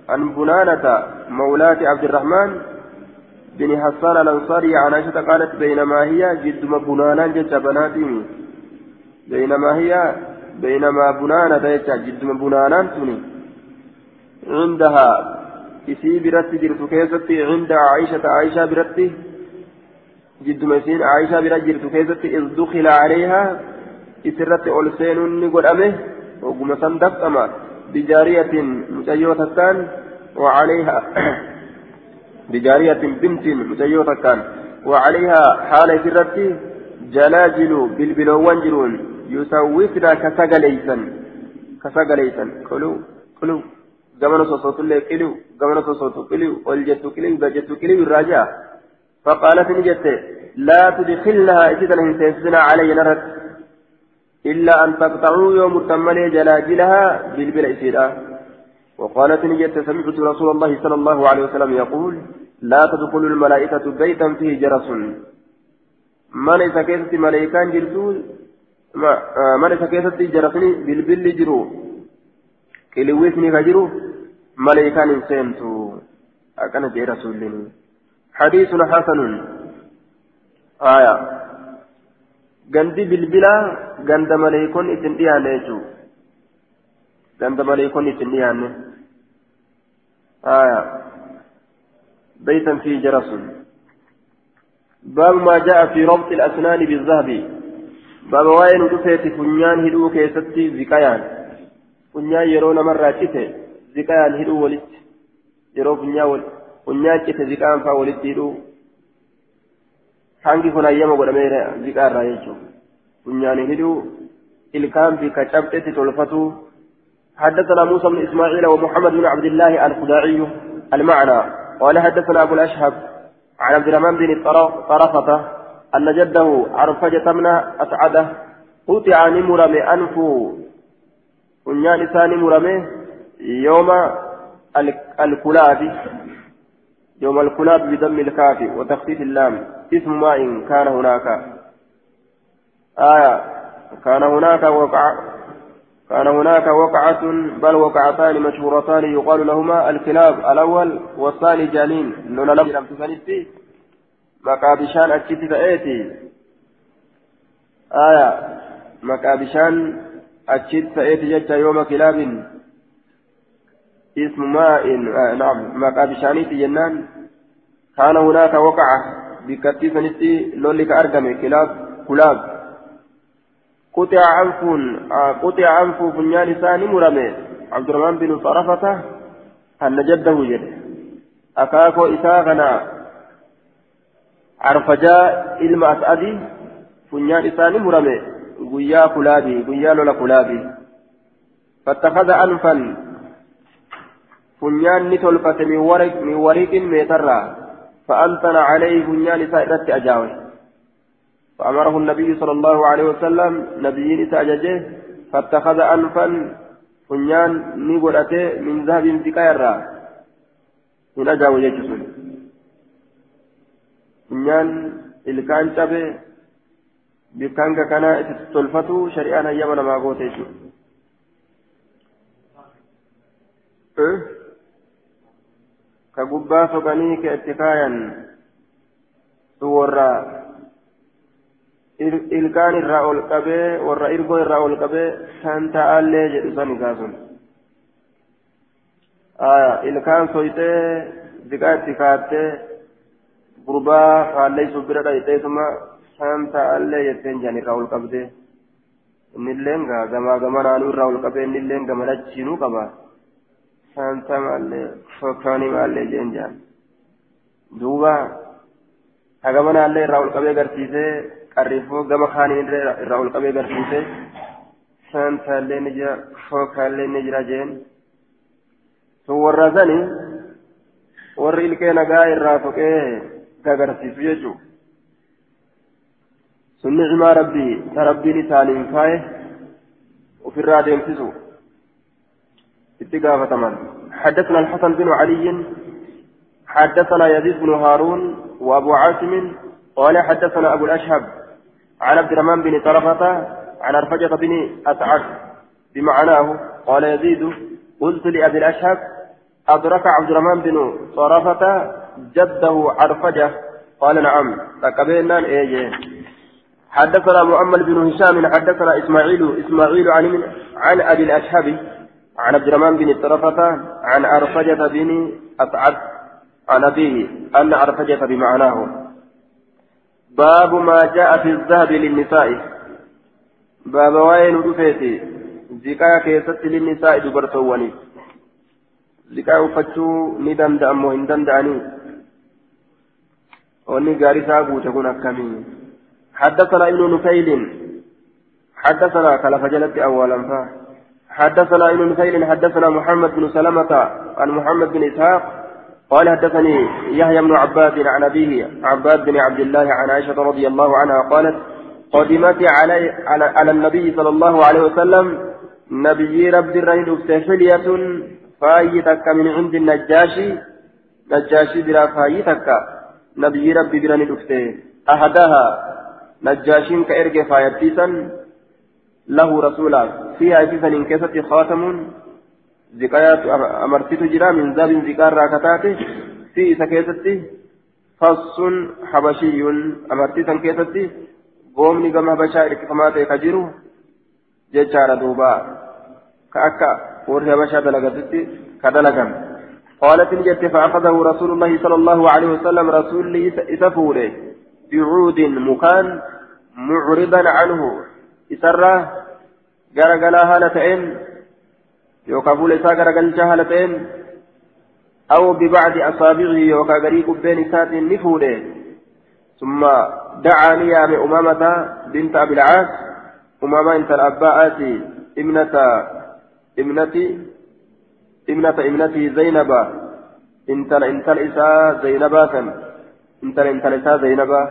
عن بنانة مولاة عبد الرحمن بن حسان الأنصاري عن عائشة قالت بينما هي جد بنانا جت بناتي. بينما هي بينما بنانة جد بنانا تني عندها. isii biratti jirtu keessatti cinda caayishata caayishaa biratti jidduma isiin caayishaa bira jirtu keessatti is dukila calayhaa isirratti ol seenuun ni godhame oguma san dafqama bijaariyatin mucayyoo takkaan وعليها بجارية بنت متيوة كان وعليها حالة سرتي جلاجل بالبلوان جرون يسوسنا كسقليسا قلوا قلوا gamana sosootullee qiliw gamana sosootu qiliw ol jettu qiliw gajettu qiliw irraa jaa فقالت نجت لا تدخلنها إذا هنسيسنا علي نرت إلا أن تقطعوا يوم التملي جلاجلها بالبلا إسيرا وقالت نجت سمعت رسول الله صلى الله عليه وسلم يقول لا تدخل الملائكة بيتا فيه جرس. من إذا كيست ملائكان جرسو من إذا كيست جرسني بالبل جرو. كلويسني فجرو ملائكان سيمتو أكن جي رسول حديث حسن. آية. Gandi bilbila ganda maleekon ittiin dhiyaanne jechuudha ganda maleekon ittiin dhiyaanne بيتا فيه جرس باب ما جاء في ربط الأسنان بالذهب باب وين دفيت فنيان هدو كيستي زكايان فنيان يرون مرة كته ziqaan hidhuu walitti yeroo funyaan cite ziqaan faa walitti hidhuu hangi kun hayyama godhameera ziqaa irraa jechuudha funyaan hidhuu ilkaan fi kacabxetti tolfatuu حدثنا موسى بن اسماعيل ومحمد بن عبد الله الخداعي المعنى قال حدثنا ابو الاشهب عن عبد الرحمن بن طرفة ان جده عرفجة من اسعده قطع نمرم انفه ونيان ثاني يوم الكلاب يوم الكلاب بضم الكاف وتخفيف اللام اسم ماء كان هناك. آية كان هناك وقع كان هناك وقعة بل وقعتان مشهورتان يقال لهما. الكلاب الأول والثاني جانين لولا لم تسنتي مكابشان أكتت فأيتي آية مكابشان أكتت فأيتي جت يوم كلاب. اسم ماء آه نعم ماء بشانيتي جنان كان هناك وقعة. بكتي سنتي لولك أرقم كلاب كلاب. قطع أنف آه قطع أنف بنيان ثاني مرمي. عبد الرحمن بن صرفة أن جده جده أكاكو إساغنا. عرفجاء إلما أسعدي بنيان ثاني مرمي. قيا كلابي قيا لولا كلابي. فاتخذ أنفا. فنيان نتولفت من ورق من ورق ميترا. فأنتن عليه فنيان سائرت أجاوي. فأمره النبي صلى الله عليه وسلم نبيين سأججه فاتخذ أنفا فنيان نقلته من ذهب ذكايرا من أجاوي يجسون. فنيان ilkaan cabe bikkaan kana itti tolfatu shari'aan hayyama namaa goote ka itti kaayan warra ilkaan irraa ol qabee warra irgoo irraa ol qabee san ta'allee jedhu san isaa sun ilkaan soytee ziqaa itti kaattee gurbaa faalleessuuf bira dhayxeetuma san ta'allee jetteen jaan irraa ol qabdee innilleen gamaa gama naanuu irraa ol qabee innilleen gama lachiinuu qaba jeen jaan duuba hagama naallee irraa ol qabee garsiisee qarriifoo gama kaanii irraa ol qabee garsiise saantaallee ni jira fookaallee ni jira jeen sun warra sani warri ilkee nagaa irraa foqee gagarsiisu jechuu sun ni'imaa rabbii ta rabbiin isaaniin kaaye ofirraa deemsisu itti gaafataman حدثنا الحسن بن علي حدثنا يزيد بن هارون وأبو عاصم قال حدثنا أبو الأشهب عن عبد الرحمن بن طرفة عن أرفجة بن أسعد بمعناه قال يزيد قلت لأبي الأشهب أدرك عبد الرحمن بن طرفة جده عرفجة قال نعم. فكبينا إيه حدثنا مؤمل بن هشام حدثنا إسماعيل إسماعيل عن عن أبي الأشهب عن عبد الرحمن بن طرفة عن أرفجة بن أسعد عن أبيه أن أرفجة بمعناه. باب ما جاء في الذهب للنساء. باب وين رفيتي؟ زكاة كيست للنساء دبرتواني. زكاة فتشو ندم دأمو إن دندعني وني غارسا بوتكون أكمي حدثنا ابن نفيل. حدثنا كلف جلت أولا فا. حدثنا ابن نفيل حدثنا محمد بن سلمة عن محمد بن إسحاق قال حدثني يحيى بن عباد عن أبيه عباد بن عبد الله عن عائشة رضي الله عنها قالت قدمت علي على, النبي صلى الله عليه وسلم نبي رب الرهيد حلية فايتك من عند النجاشي نجاشي برا فايتك نبي رب برهيد أحدها نجاشين كإرجع فايتيسا له رسولا فيها إن كيست خاتم kataate fi isa keessatti fassun habashiyyuun amartii san keessatti goomni gama habashaa hirkifamaa ta'e ka jiru jechaadha duuba ka akka warri habashaa dalagatutti ka dalagan قالت نجت فأخذه رسول الله صلى الله عليه وسلم رسول لي إسفوره بعود مكان معرضا عنه إسره قرقلا هالتين yookaan fuula isaa garagalchaa haala ta'een أو ببعض أصابعه يوكا غريق بين سات نفوده ثم دعا لي أمامة بنت أبي العاص أمامة انت الأباءات ابنة ابنتي ابنة ابنتي زينب انت انت الإساء زينبا كان انت انت الإساء زينبا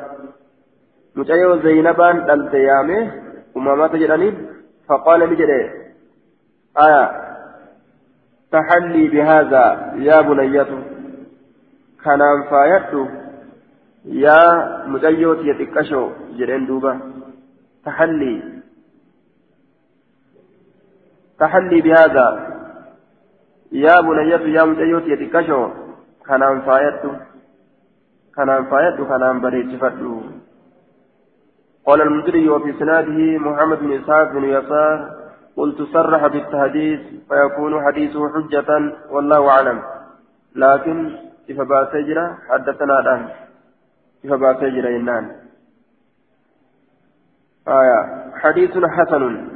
مجايو زينبا دلتيامه أمامة جراني فقال لجري آية تحلي بهذا يا بنية كان فايت يا مجيوت يتكشو جرين دوبا تحلي تحلي بهذا يا بنية يا مجيوت يتكشو كان فايت كان فايت كان بريد فتو قال المدري وفي سناده محمد بن إسحاق بن يسار قلت صرح بالتحديث فيكون حديثه حجة والله أعلم. لكن كيف باسجرة حدثنا الآن. كيف باسجرة إنان؟ آية. حديث حسن.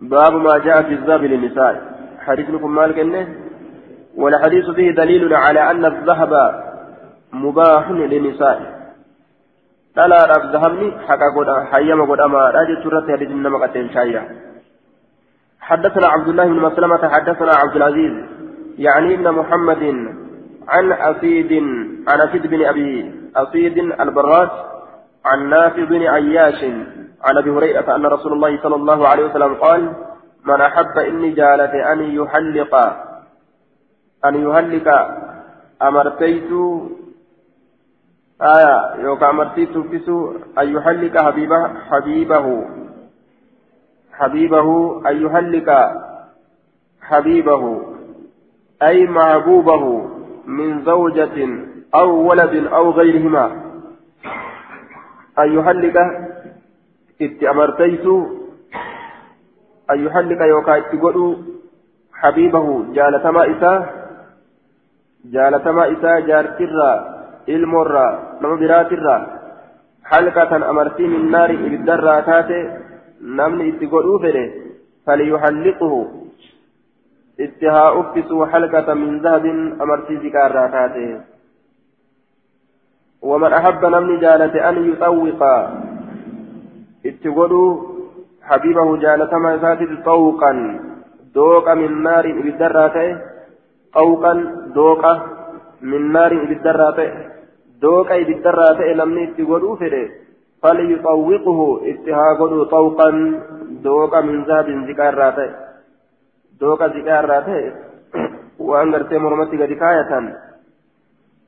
باب ما جاء في الذهب للنساء. حديث لكم مالك إنه؟ والحديث فيه دليل على أن الذهب مباح للنساء. Dhalaadhaaf zahabni haqa godha hayyama godhamaadha jechuurratti hadiisni nama qaxeelchaayya حدثنا عبد الله بن مسلمة حدثنا عبد العزيز يعني ابن محمد عن أسيد عن أسيد بن أبي أسيد البراج عن نافع بن عياش عن أبي هريرة أن رسول الله صلى الله عليه وسلم قال من أحب إني جالت أن يحلق أن يهلك أمرتيت آية يوكا مرتي تنفسوا أن يحلق حبيبه حبيبه حبيبه أن يحلق حبيبه أي محبوبه من زوجة أو ولد أو غيرهما. أن يحلق اتأمرتيس أن يحلق يوكا اتقلوا حبيبه جالتما إساه جالتما إساه جارترا. المرة نما براترا حلقة أمرتي من نار إبدر تاتي نمني اتقلوا فله فليحلقه اتها أفسوا حلقة من ذهب أمرتي ذكار تاتي ومن أحب نمني جالة أن يطوق اتقلوا حبيبه جالة ما ساتت طوقا دوقا من نار إبدراته طوقا دوقا من نار إبدراته دوقا إبدراته نمني اتقلوا فده فليطوقه اتها طوقا دوقا من ذهب ذكار دوقا ذكار waan gartee mormatti gadi kaayatan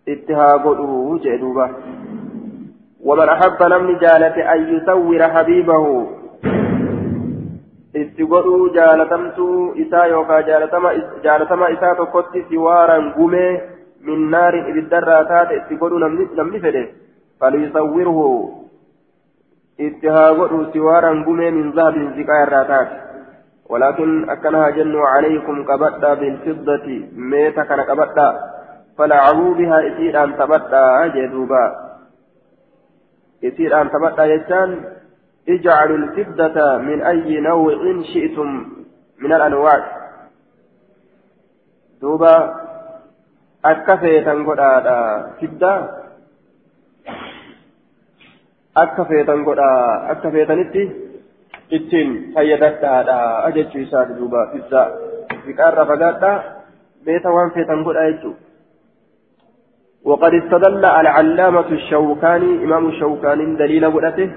itti haa godhuu jee duuba ومن أحب نمني جالة أن يسور حبيبه itti godhuu jaalatamtuu isaa yookaan jaalatama isaa tokkotti siwaaraan gumee itti godhuu namni fedhe falyusawwirhu itti haa godhuu siwaaraan gumee min zahabin ziqaa irraa taate ولكن أكنها جن عليكم كبدا بالفضة. ميتا كان كبدا فلعبوا بها إسير أن تبدأ. جدوبا إسير أن تبدأ يجان. اجعلوا الفضة من أي نوع شئتم من الأنواع. دوبا. أكفيتن قد فضة أكفيتن قد أكفيتنتي ittiin fayyadadhaadha ajechuu isaati duuba fiddaa fiqaarra fagaadha beeta waan feetan godha jechuudha. وقد استدل العلامة الشوكاني إمام الشوكاني دليل ودته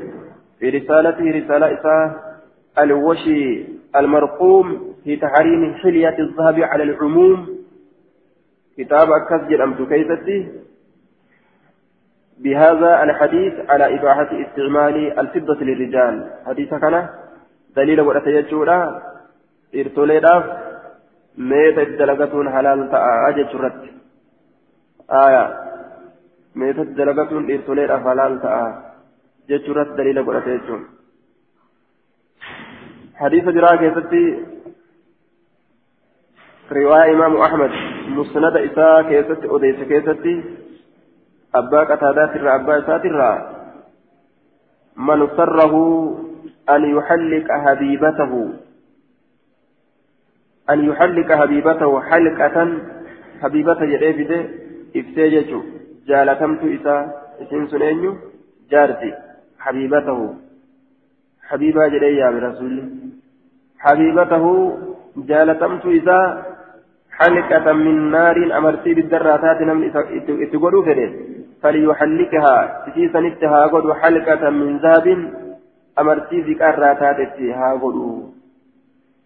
في رسالته رسالة إساء الوشي المرقوم في تحريم حلية الذهب على العموم كتاب أكسج الأمس كيفتي بهذا الحديث على إباحة استعمال الفضة للرجال. حديث كان دليل ودته يجورا. إرتوليداف ميتة دلقتون حلال تاء أجت آية. ميتة دلقتون إرتوليداف حلال تاء جتشورات دليل قرأت جتشون حديث جرا كيستي رواية إمام أحمد. مسند إساء كيستي أديس كيستي أبا قتادات الرا أبا إسات الرا من سره أن يحلق هبيبته أن يحلق هبيبته حلقة حبيبته جريفده إفسيجته جالتمت إساء إسين سنينيو جارتي حبيبته حبيبا جري يا رسول حبيبته جالتمت إذا حلقة من نار أمرتي بالدراتات نمن اتقلوا فده فليحلقها. تسيسا إتها قد حلقة من ذهب أمرتي ذكراتات إتها قدوا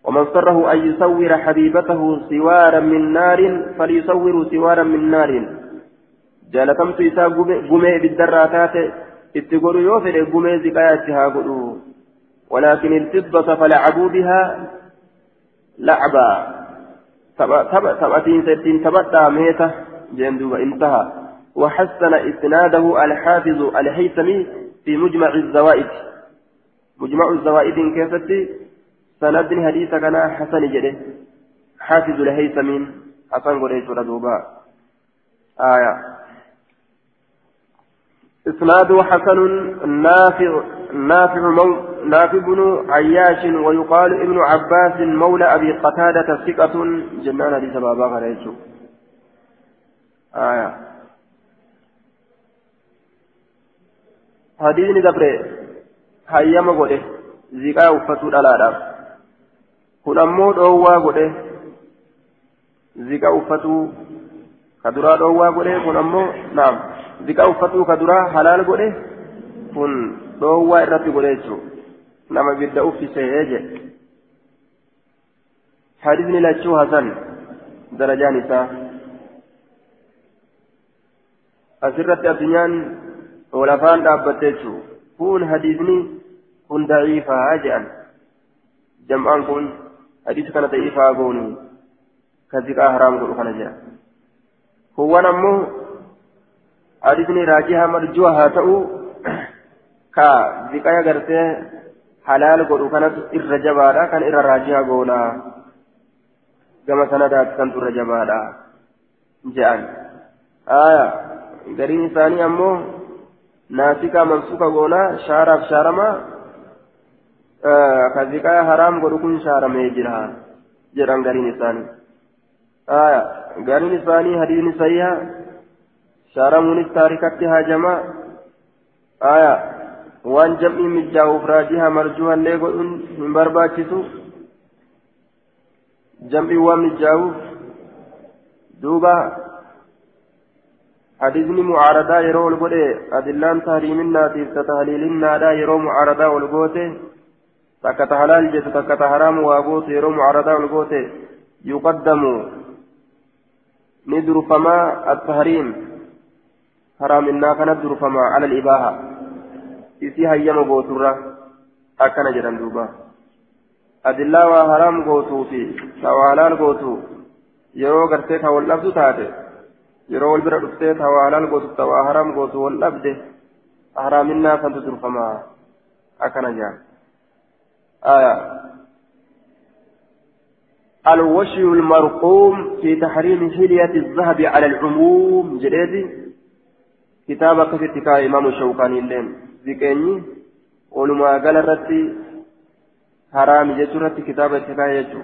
ومن سره أن يصور حبيبته سوارا من نار فليصور سوارا من نار. جالتمت إذا قمي بالدراتات fedhe gumee ziqayaatti haa godhu ولكن الفضة فلعبوا بها لعبا. تبأتين ستين تبأتا ميتة جندوب انتهى. وحسن إسناده الحافظ الهيثمي في مجمع الزوائد. مجمع الزوائد كيفتي؟ سند حديث كان حسن جده. حافظ الهيثمي. حسن قريش ردوبا آية. إسناده حسن نافع نافع مو نافع بن عياش ويقال ابن عباس مولى أبي قتادة ثقة جنان حديث بابا غريتو آية ziqaa uffatuu dhalaadhaaf kun ammoo dhoowwaa godhe ziqaa uffatuu ka duraa dhoowwaa godhe kun ammoo naam ziqaa uffatuu ka duraa halaal godhe kun dhoowwaa irratti godhe jechuudha uffisee jedhe hadisni lachuu hasan darajaan isaa asirratti addunyaan walafaan dhaabbatte jechuudha kun hadisni kun daciifaa jedhan jam'aan kun hadisa kana daciifaa goonu ka ziqaa haraam godhu kana jedha kuwwan ammoo حديثني راجها مرجوها تأو ka ziqaya gartee halaal godhu kanatu irra jabaadha kan irra raajihaa goona gama sanadaatti kantu irra jabaadha je'an aya gariin isaanii ammoo naasikaa mansuuka goona shaaraaf shaarama ka ziqaya haraam godhu kun shaaramee jira jedhan gariin isaanii aya gariin isaanii hadiisni sayya shaaramuunis taarikatti haajamaa aya waan jam'ii mijjaa'uuf raajiha marjuhallee godhuun hin barbaachisu jam'ii waan mijjaa'uuf duuba hadiisni mucaaradaa yeroo ol godhe adillaan tahriiminnaatiif ta tahliilinnaadha yeroo mucaaradaa ol goote takka ta halaal jettu takka ta haraamu waa gootu yeroo mucaaradaa ol goote yuqaddamu ni durfamaa attahriim haraaminaa kanat durfamaa ala alibaaha isii hayyama gooturra akkana jedhan duuba adillaa waa haraam gootuu fi ta waa halaal gootu yeroo gartee ka wal dhabdu taate yeroo wal bira dhuftee ta waa halaal gootu ta waa haraam gootu wal dhabde haraaminaa kantu durfamaa akkana jedhan الوشي المرقوم في تحريم حلية الذهب على العموم جليدي كتاب كتبك إمام الشوكاني اللين ذكيني ولما قال الرتي حرام جترتي كتاب التكاية جتر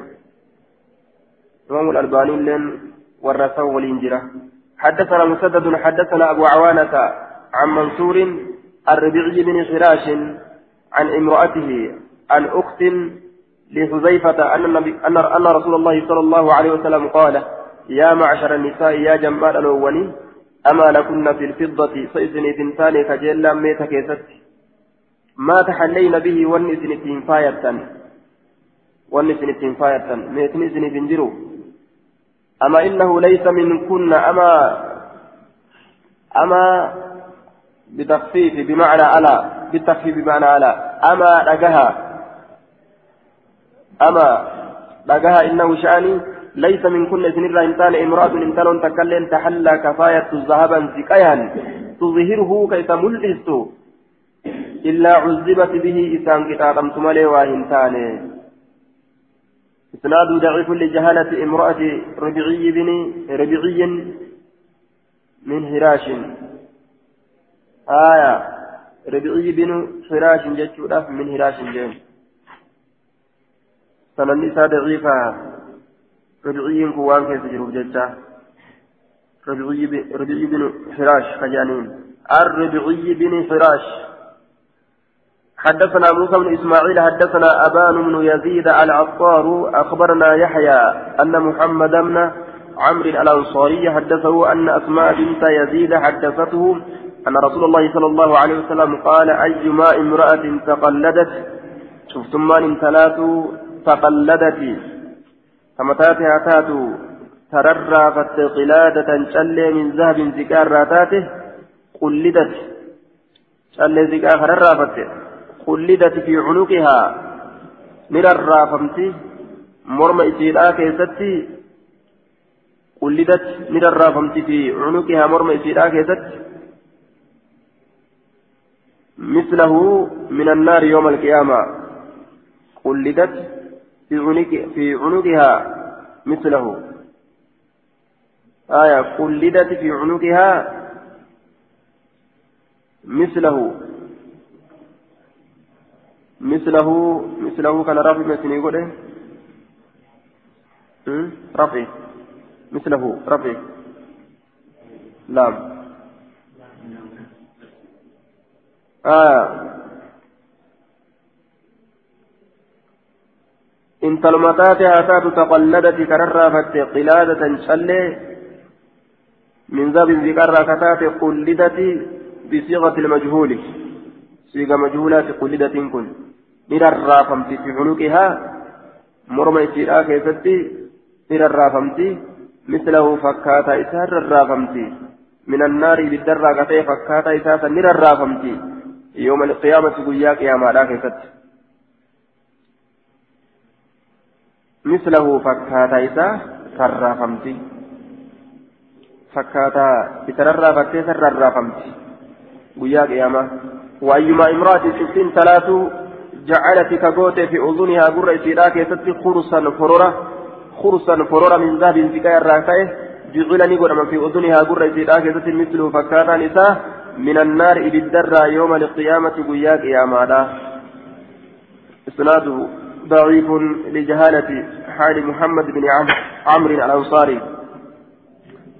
إمام الألباني اللين والرسول والإنجرة حدثنا مسدد حدثنا أبو عوانة عن منصور الربيعي بن خراش عن امرأته عن أخت لحذيفة أن, النبي أن, أن رسول الله صلى الله عليه وسلم قال يا معشر النساء يا جمال الأولين أما لكن في الفضة سيزني تنتاني كجيلا ميتا كيست. ما تحلين به ونسن تنفاية ونسن تنفاية ميتن إذن بنجرو أما إنه ليس من كن أما أما بتخفيف بمعنى على بالتخفيف بمعنى على أما رجها أما رجها إنه شأني ليس من كل سن الإنسان امرأة إنسان تكلم تحلى كفاية ذهبا زكايا تظهره كيف ملئست إلا عذبت به إسان كتابا تملي واهنتان. إسناد ضعيف لجهالة امرأة ربيعي بن ربيعي من هراش. آية. ربيعي بن حراش jechuudhaaf من حراش جين. سنن isaa ضعيفة. ربيعي كوان كيف جروب jecha ربيعي بن حراش خجانين. الربيعي بن حراش حدثنا موسى بن إسماعيل حدثنا أبان بن يزيد العطار أخبرنا يحيى أن محمد بن عمرو الأنصاري حدثه أن أسماء بنت يزيد حدثته أن رسول الله صلى الله عليه وسلم قال ايما امرأة تقلدت؟ شفتم من ثلاث تقلدت. فمتاتها تاتو. تررى قلادة شلي من ذهب زكار راتاته. قلدت. شلي زكار ررى قلدت في عنقها. من الرافمتي مرمى إسيلا كيستي قلدت. من الرافمتي في عنقها. مرمى إسيلا كيستي مثله من النار يوم القيامة. قلدت. في عنق في عنقها مثله. آية قلدت في عنقها مثله. مثله مثله كان رافع مثني يقول رفع. مثله رفع. لام آه إن تلمتات هاتات تقلدت كررافت قلادة شلي من ذاب ذكر كتات قلدت بصيغة المجهول. صيغة مجهولة قلدت كن. نررافمت في عنقها مرمى إسيرا كيفتي نررافمت مثله فكاتا إسار الرافمت من النار بالدرة كتي فكاتا إساسا نررافمت يوم القيامة قيا قياما لا كيفتي مثله فكاتا إسا سرافمت فكاتا إسررافمت سررافمت قيا قياما وأيما امرأة ستين ثلاث جعلت كغوت في أذنها قرة سيدا كيست خرصا فرورا خرصا فرورا من ذهب زكايا الراكاية جعلني قرما في أذنها قرة سيدا كيست مثل فكاتا نساء من النار إلى الدرة يوم القيامة قياك يا إسناده ضعيف لجهالة حال محمد بن عمرو الأنصاري.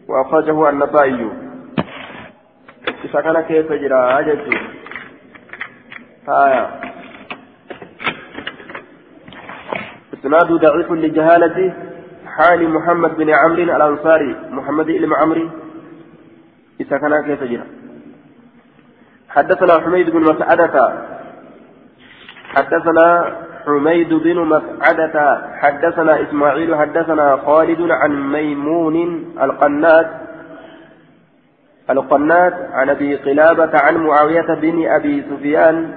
وأخرجه النسائي. إذا كان كيف جرى عجز آية. إسناد ضعيف لجهالة حال محمد بن عمرو الأنصاري. محمد بن عمرو. كان كيف جرى. حدثنا حميد بن مسعدة. حدثنا حميد بن مسعدة حدثنا إسماعيل حدثنا خالد عن ميمون القنات القنات عن أبي قلابة عن معاوية بن أبي سفيان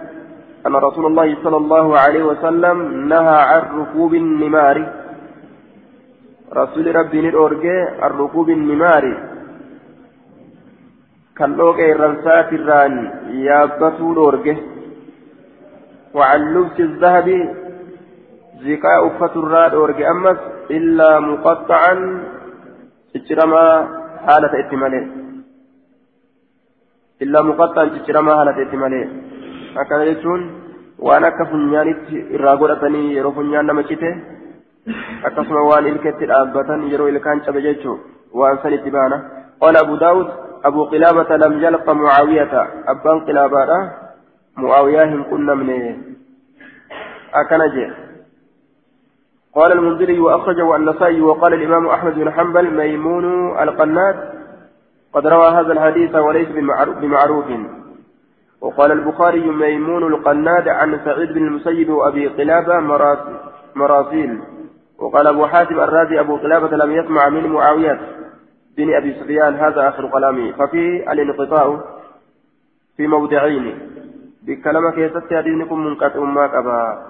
أن رسول الله صلى الله عليه وسلم نهى عن ركوب النمار. رسول ربي الأورجي الركوب النمار. كان لوكي الرنسات الران الأورجي وعن لبس الذهب زكاء أفة الراد أورجي أمس إلا مقطعا اجرما حالة اتمالي إلا مقطعا اجرما حالة waan akka funyaanitti irraa godhatanii yeroo funyaan nama cite akkasuma waan ilketti dhaabbatan yeroo ilkaan cabe jechuun waan san itti baana قال أبو داود أبو قلابة لم يلق معاوية أبان قلابة معاوية كنا من أكنجي؟ قال المنذري وأخرجه النسائي وقال الإمام أحمد بن حنبل ميمون القنات قد روى هذا الحديث وليس بمعروف. وقال البخاري ميمون القناد عن سعيد بن المسيب وأبي قلابة مراسيل. وقال أبو حاتم الرازي أبو قلابة لم يسمع من معاوية بن أبي سفيان. هذا آخر كلامي. ففي الانقطاع في موضعين. بكلمة كيست دينكم منقطع ما كبا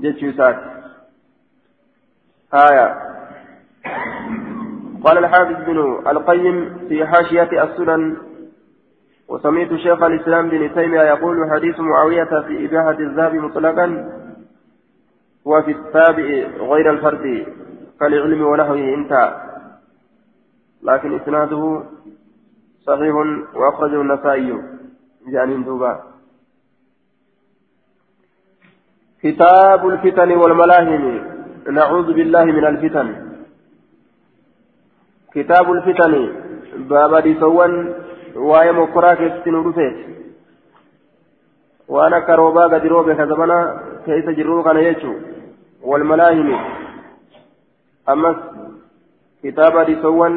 جتشوسات آية قال الحافظ بن القيم في حاشية السنن وسمعت شيخ الإسلام بن تيمية يقول حديث معاوية في إباحة الذهب مطلقا وفي التابع غير الفرد كالعلم ونحوه انتهى لكن إسناده صحيح وأخرجه النسائي يعني دوبا كتاب الفتن والملاهم نعوذ بالله من الفتن كتاب الفتن باب ديسوان keessatti nu dhufeeti waan akka roobaa gadi roobe ka zamana keessa jirruu kana jechuu walmalaahimi ammas kitaaba hadiisawwan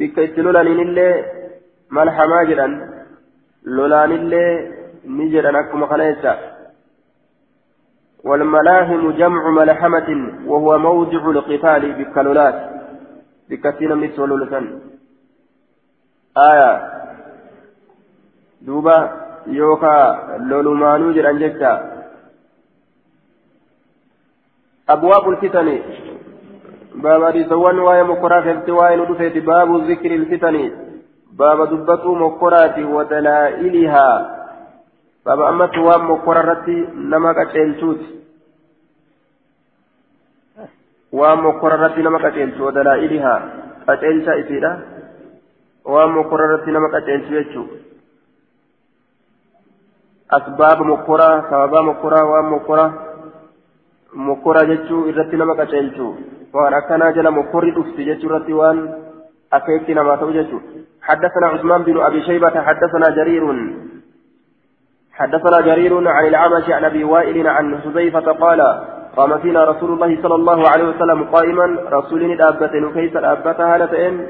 itti lolaniinillee malhamaa jedhan lolaanillee ni jedhan akkuma kana jecha والملاهم جمع ملحمة وهو موضع القتال بالكلولات بكتين من سولولسان آية دوبا يوكا لولمانو جران جتا أبواب الفتن باب ريسوان واي مقرا كفت واي ندفت باب ذكر الفتن باب دبتو مقرات ودلائلها باب أمت وام مقرا رتي نمك أتشيلتوت waan mokkora irratti nama qaceelchu wadalaa'ilihaa qaceelcha isiidha waan mokkora irratti nama qaceelchu jechuu asbaaba mokkoraa sababaa mokkoraa waan mokkoraa mokkoraa jechuu irratti nama qaceelchu waan akkanaa jala mokkorri dhufti jechuu irratti waan namaa ta'u jechuu. حدثنا عثمان بن ابي شيبه حدثنا جرير حدثنا جرير عن العمش عن ابي وائل عن حذيفه قال قام فينا رسول الله صلى الله عليه وسلم قائما رسول دابة كيس دابتها لتئن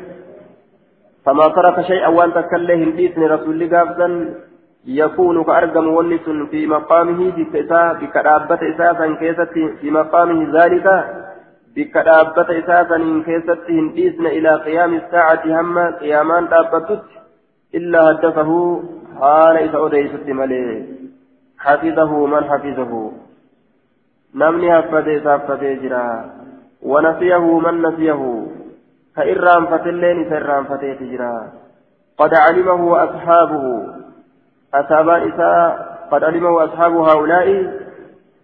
فما ترك شيئا وان تكله البيت رسول قابزا يكون كأرقم ونس في مقامه بكتا بكدابة إساسا كيست في مقامه ذلك بكدابة إساسا كيست هنديسن إلى قيام الساعة هم قيامان دابتت إلا هدفه حال إذا أديست مليه حفظه من حفظه namni haffatee saaffatee jira. Wanasiyahu man nasiyahu. Ka irraanfatelleen isa irraanfateeti jira. قد علمه وأصحابه أصابان إساء قد علمه أصحاب هؤلاء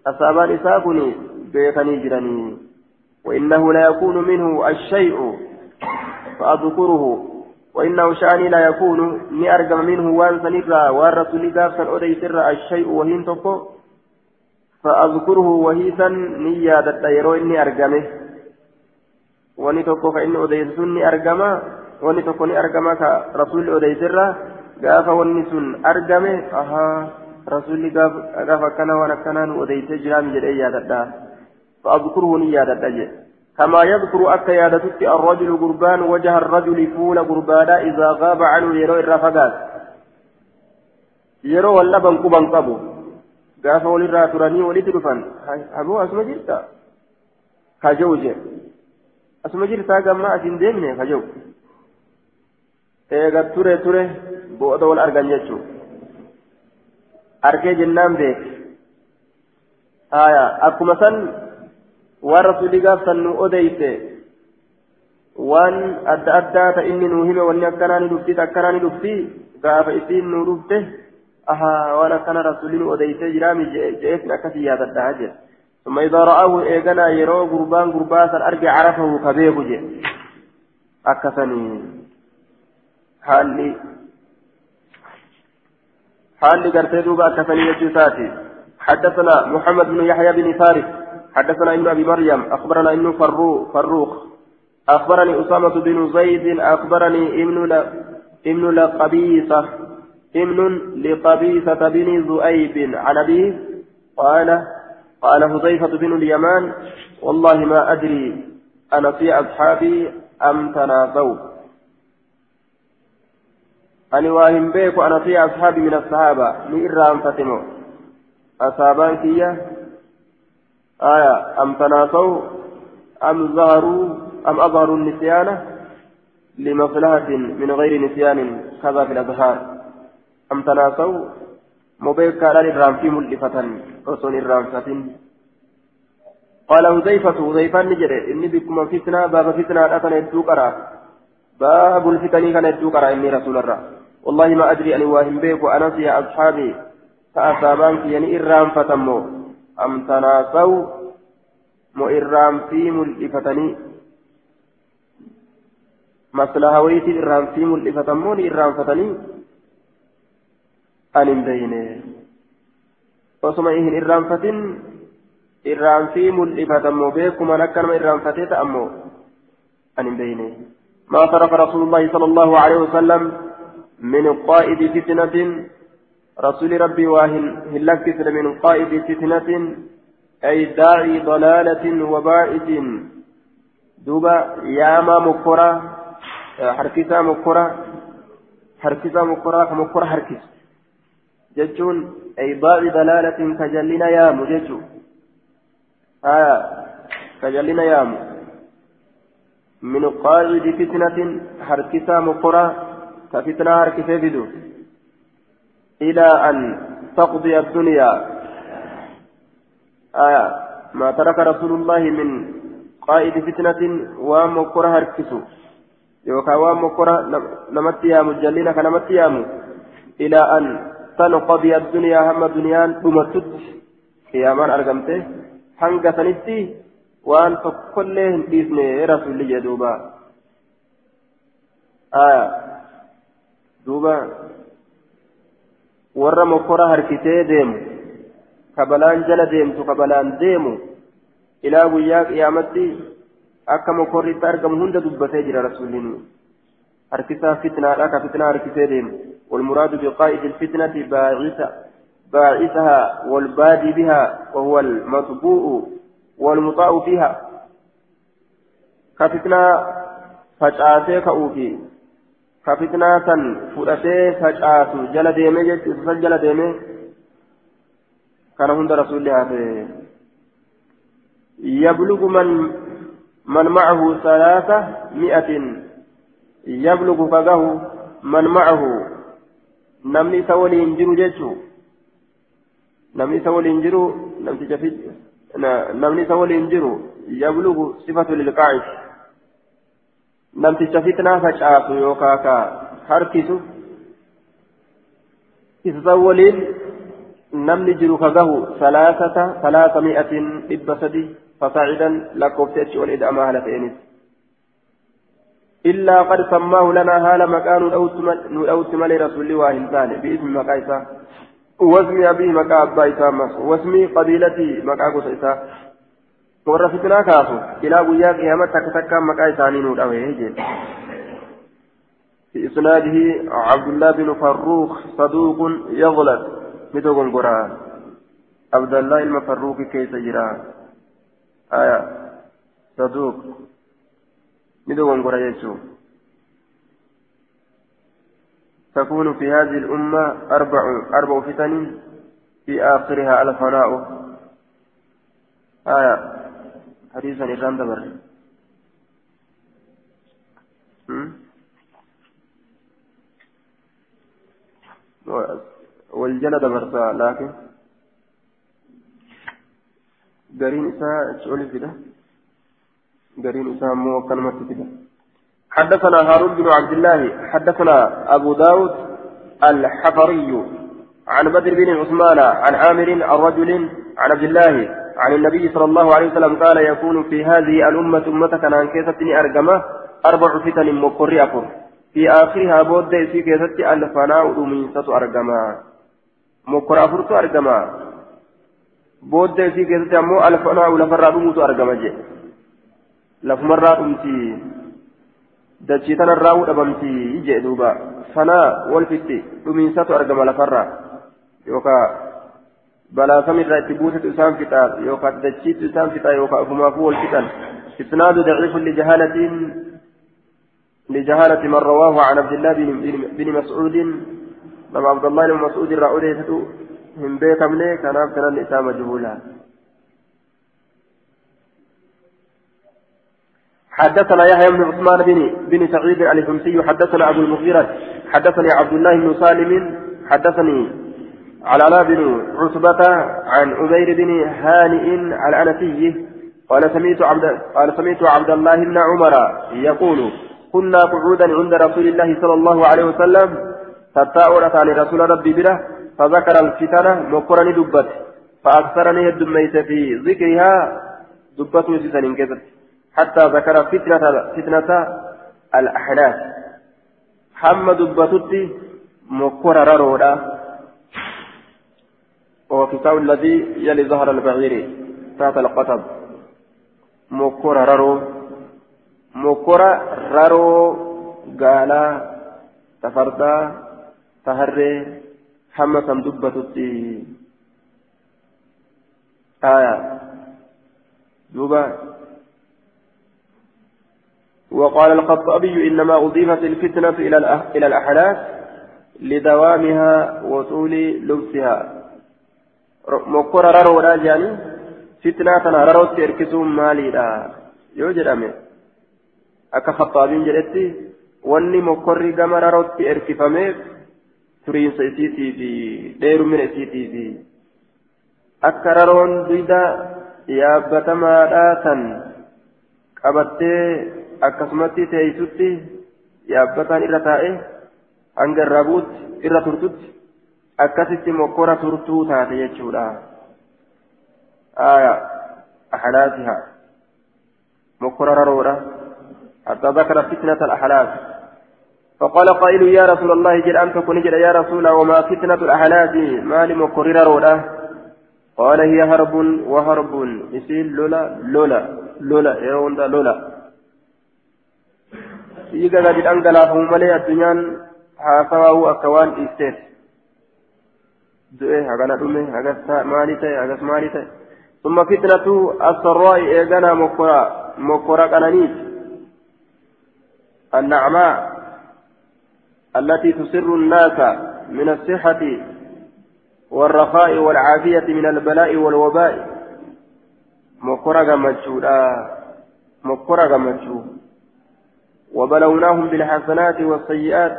أصابان إساء كني بيتني جرني وإنه لا يكون منه الشيء فأذكره. وإنه شأني لا يكون. ني أرقم منه وأن سنرى وأن رسولي قافسا أدي سر الشيء وهين تقو فأذكره وهيسا نيا دتيرو إني أرقمه ka inni odeyse sun ni argama wani tokko ni argama ka rasuulli odeyserra gaafa wanni sun argame ahaa rasuulli gaafa akkana waan akkanaa nu odeyse jiraami jedhee yaadadha. فأذكره ني يادة كما يذكر أكا يادتك الرجل قربان وجه الرجل فول قربانا إذا غاب عنه يرو الرفقات يرو واللبن قبن قبو قاف وللرا تراني ولد رفن أبو أسمى جرتا asuma jirtaa? Gamma asin deemne kajewu eega ture ture booda wal argan jechuu arkee jennaan beek akkuma san waan rasuulli gaafsan nu odeyse waan adda addaa ta inni nuu hime wanni akkanaa ni dhufti akkanaa ni dhufti gaafa isiin nuu dhufte ahaa waan akkana rasuulli nu odeyse jiraami je'eefin akkasii yaadadhaa jedha ثم إذا رآه إيغانا يرو قربان قرباسا أرجع عرفه كبيب جي أكثني حالي حالي قرتي دوبا أكثني يجوساتي حدثنا محمد بن يحيى بن فارس حدثنا ابن أبي مريم أخبرنا ابن فروخ فروخ أخبرني أسامة بن زيد أخبرني ابن ل... ابن لقبيصة ابن لقبيصة بن زؤيب عن أبيه قال قال حذيفة بن اليمان والله ما أدري أنا في أصحابي أم تنافوا أنا واهم بيك أنا في أصحابي من الصحابة من إرام فتمو أصابان كيا آية أم تنافوا أم ظهروا أم أظهروا النسيان لمصلحة من غير نسيان كذا في الأظهار أم تنافوا مبيك كان الرام في ملفة رسول الرام فتن قال هزيفة هزيفة نجري إني بكم فتنة باب فتنة أتنا الدوكرة باب الفتن كان الدوكرة إني رسول الله والله ما أدري أن واهم بيك وأنا يا أصحابي. فأصابانك يعني إرام فتمو. أم تناسوا مو إرام في ملفتني مصلحة ويتي إرام في ملفتموني إرام فتني. أن بينه osuma hin irraanfatin irraanfii mul'ifatamoo beekuma akkanuma irraanfatee ta'ammoo an hin beeyne ما ترك رسول الله صلى الله عليه وسلم من قائد فتنة رسول ربي واهن هلك من قائد فتنة أي داعي ضلالة وبائد دوبا ياما مكرة حركسا مكرة حركسا مكرة مكرة حركس. جتون أي باع دلالة كجلنا يام جتو آية كجلنا يام من قائد فتنة حركسا مقرى حركسا بدو إلى أن تقضي الدنيا. آية. ما ترك رسول الله من قائد فتنة ومقرى حركسو يوكا ومقرى نمت يام جلنا كنمت يام إلى أن تنقضي الدنيا هم دنيان دمتت. قيامان أرقمته hanga sanitti waan tokkollee hin dhiisne rasuulli jee duuba aya duuba warra mokora harkisee deemu kabalaan jala deemtu kabalaan deemu ilaa guyyaa qiyaamatti akka mokorritti argamu hunda dubbatee jira rasuulliin harkisaa fitnaadha ka fitnaa harkisee deemu والمراد بقائد الفتنة باعثة باعثها والبادي بها وهو المطبوع والمطاع فيها كفتنة فجأتي كأوفي كفتنة فؤتي فجأت جل ديمي جل جل ديمي كان هند رسول الله يبلغ من من معه ثلاثة مئة يبلغ فقه من معه jechuun namni isa waliin jiru namticha namni isa waliin jiru yablugu sifatu lilqaa'is namticha fitnaa facaasu yookaan ka harkisu isa waliin namni jiru kagahu salaasata salaasa mi'atin dhibba sadi fasaacidan lakkoofte achi ol ida'amaa haala ta'enis إلا قد سماه لنا هال مكان نؤوت مالي رسول الله وإنسان باسم مكايسا واسم أبي مكا أبا إسامس واسم قبيلتي مكا قصيسا ورفتنا كافو إلى قيا قيامة تك تك مكا إساني نور أوه في إسناده عبد الله بن فروخ صدوق يغلط مدوغن قرآن عبد الله المفروخ كيس جرا آية صدوق يسوع تكون في هذه الأمة أربع أربع فتن في آخرها الفناء آية حديثا إيران دبر. والجلد برسا لكن قرين إساء تقول كده. قرين إساء مو كلمة كده. حدثنا هارون بن عبد الله حدثنا أبو داود الحفري عن بدر بن عثمان عن عامر عن رجل عن عبد الله عن النبي صلى الله عليه وسلم قال يكون في هذه الأمة أمة عن كيسة أرجمة أربع فتن مقر في آخرها بود في كيسة الفناء أمينسة أرجمة. مقر أفرت أرجمة. بود في كيسة أمو الفناء لفرا أموت أرجمة لفمرا أمتي dachii tanarraa hudhabamti jee duuba sanaa wal fitti dhumiinsatu argama lafarraa balaa samirraa itti buusetu isaan fixaa yookaan dachiitu isaan fixaa yookaan ofumaafuu wal fixan. Isnaadu daciifu lijahaalatiin لجهالة من رواه عن عبد الله بن, مسعود لما عبد الله بن مسعود رأى من بيت أمني كان كان النساء مجهولا حدثنا يحيى بن عثمان بن بن سعيد الحمصي حدثنا أبو المغيرة حدثني عبد الله بن سالم حدثني على علاء بن عتبة عن عبير بن هانئ الأنسي قال سمعت عبد قال سمعت عبد الله بن عمر يقول كنا قعودا عند رسول الله صلى الله عليه وسلم تتاؤرت عن رسول ربي بره فذكر الفتنة مقرن دبت فأكثرني الدميت في ذكرها دبت وسيسن كذب حتى ذكر فتنة فتنة الأحناف. حمد دبتتي مكر ررودا وكتاب الذي يلي ظهر البعير تحت القطب. مكر ررو مكر ررو قال تفردا. تهري. حمد دبتتي آية. دوبا وقال الخطابي إنما أضيفت الفتنة إلى الأحداث لدوامها وطول لبسها. مكر ررو راجعني فتنة ررو تركزوا مالي لا يوجد أمي أكا خطابين جلتي wanni mokkorri gama rarootti erkifameef turiinsa isiitii fi dheerumina isiitii fi akka raroon duyda yaabbatamaadhaa tan qabattee akkasumatti teeysutti yaabbataan irra taa'e hanga irraa buutti irra turtutti akkasitti mokkora turtuu taate jechuudha aya axlaasiha mokkora raroodha حتى ذكر فتنة الأحلاف فقال قائل يا رسول الله جل أنت كن جل يا رسول وما فتنة الأحلاف ما لمقرر رودا قال هي هرب وهرب يسيل لولا لولا لولا يرون لولا gadi dhangalaafamu malee addunyaan haasawaa'uu akka waan dhiisteef du'e hagana dhume hagas maali ta'e hagas maali ta'e. السراء إيغانا مكورا مكورا قنانيت النعماء التي تسر الناس من الصحة والرخاء والعافية من البلاء والوباء مكورا غمتشو مكورا غمتشو وبلوناهم بالحسنات والسيئات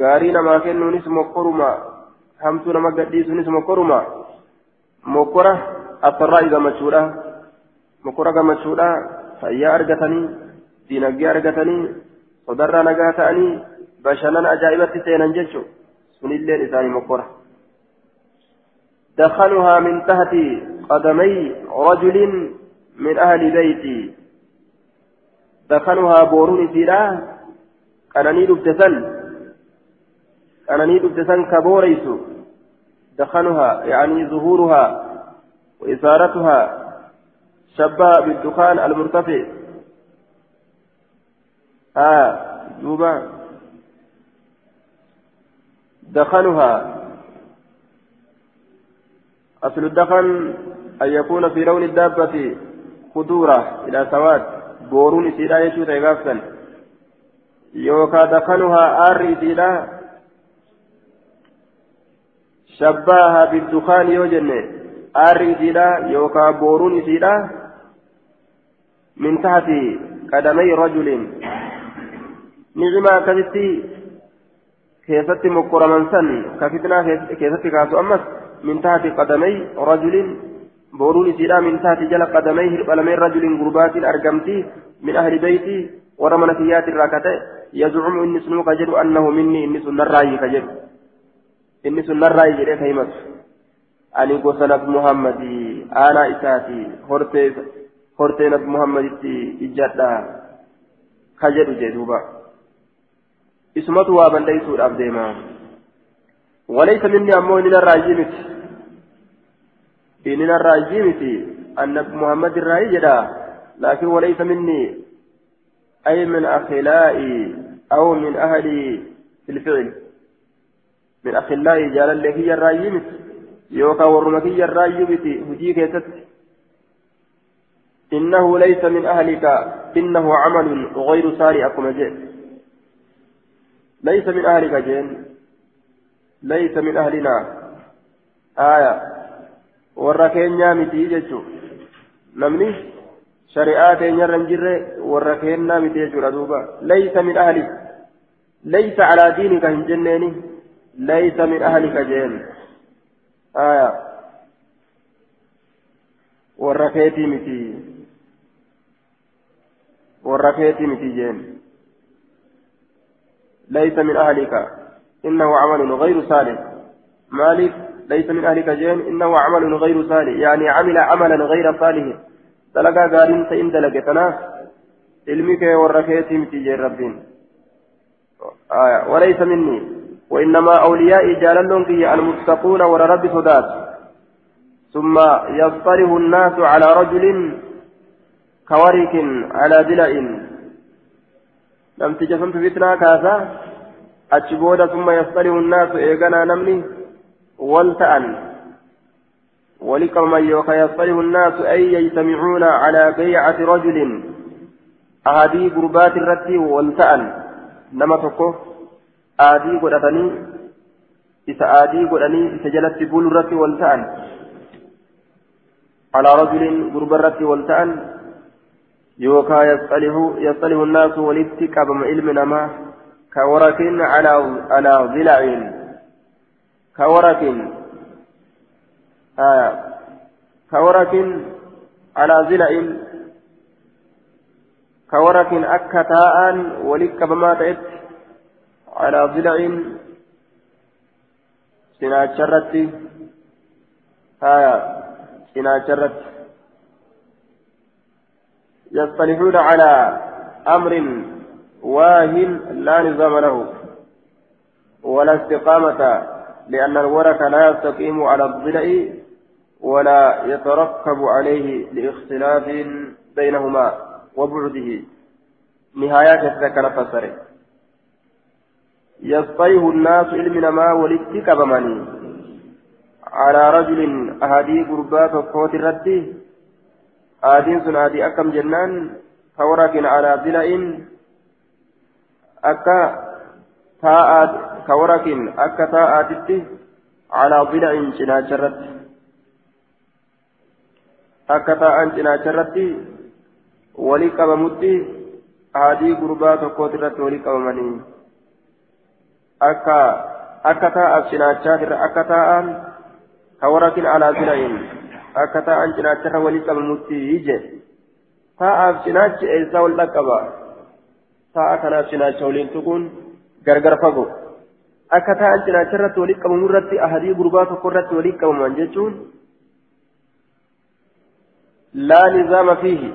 غارينا ما كانوا نسم كرما همتنا ما قديس نسم كرما مكرة الطراء إذا مشهورة مكرة مشهورة فيا أرجتني دينك أرجتني nagaa ta'anii bashannan ajaa'ibatti seenan jechuun sunilleen isaanii mokkora. دخلها من تحت قدمي رجل من أهل بيتي دخلها بورون سيرا كانني دبتسن كانني دبتسن كبوريس دخلها يعني ظهورها وإثارتها شبه بالدخان المرتفع. آه دوبا دخنها. أصل الدخن أن يكون في لون الدابة خضورة إلى سواد. بورون سيدا يشوت يغافل يوكا دخنها آر سيدا شباها بالدخان يوجن سيدا يوكا بورون سيدا من تحت قدمي رجل نعمة كذتي كيفتي مقرما سن كفتنا كيفتي كاسو أمس من تحت قدمي رجل بورون سيدا من تحت جل قدميه قلمي رجل غربات أرقمتي من أهل بيتي ورمنا فيات الراكتة يزعم إني سنو كجد أنه مني إني سن الرأي إني سن الرأي جد كيمت أني قسنت محمدي أنا إساتي هرتي هرتي نبي محمد إجادة كجد جدوبا اسمته وابن ليسوا الأبديما وليس مني أمو إننا الراجيمت إننا الراجيمت أن محمد الرأي جدا لكن وليس مني أي من أخلائي أو من أهلي في الفعل من أخلائي جال اللي الراجيمت يوكا ورمكي الراجيمت هجيك يتت إنه ليس من أهلك. إنه عمل غير ساري أكما جئت ليس من أهلك جين ليس من أهلنا. آية. وركين نامتي جتشو نمني؟ شريعات ينرن جره وركين نامتي جتشو ليس من أهلك ليس على دينك هنجنيني. ليس من أهلك جين آية. وركيتي متي. وركيتي متي جين ليس من أهلك. إنه عمل غير صالح. مالك ليس من أهلك جين إنه عمل غير صالح. يعني عمل عملا غير صالح. دلقا قارين سئن دلقتنا علمك وركيت متجي ربين. آية. وليس مني. وإنما أوليائي جاللون في المتقون ورب صدات ثم يصطره الناس على رجل كورك على دلع namticha santu fitnaa kaasaa achi booda summa yasxalihu nnaasu eeganaa namni wal ta'an wali qabaman yookaan yasxalihu nnaasu ay yajtamicuuna calaa baycati rajulin ahadii gurbaati irratti wal ta'an nama tokko isa aadii godhanii isa jalatti bulu irratti wal ta'an calaa rajulin gurba irratti wal ta'an يوكا يصطلح يصطلح الناس ولدت كبم علم نما كورك على على ضلع كورك آه كورك على ضلع كورك أكتاء ولك بما تأت على ضلع سنا شرتي آه سنا شرتي يصطلحون على أمر واهن لا نظام له ولا استقامة لأن الورك لا يستقيم على الضلع ولا يتركب عليه لاختلاف بينهما وبعده. نهايات الذكر فسره يصطيه الناس علمنا ما ولدتك بمني على رجل أهدي قربات وقوت الرد. آدين سن آدي أكم جنان. كورك على ضلع أكا تاء كورك أكا تاء على ضلع جناجرت أكا تاء جناجرت ولي قبمتي آدي قربا تقوترت ولي قبمني أكا أكا تاء جناجرت أكا تاء كورك على ضلع akka ta'an cinaacharra walii qabamutti ije ta'aaf cinaachi eessaa wal dhaqqaba ta'a kanaaf cinaacha waliin tuquun gargar fagoo akka ta'an cinaacha irratti walitti qabamu irratti ahadii gurbaa tokko irratti walitti qabaman jechuun laa nizaama fiihi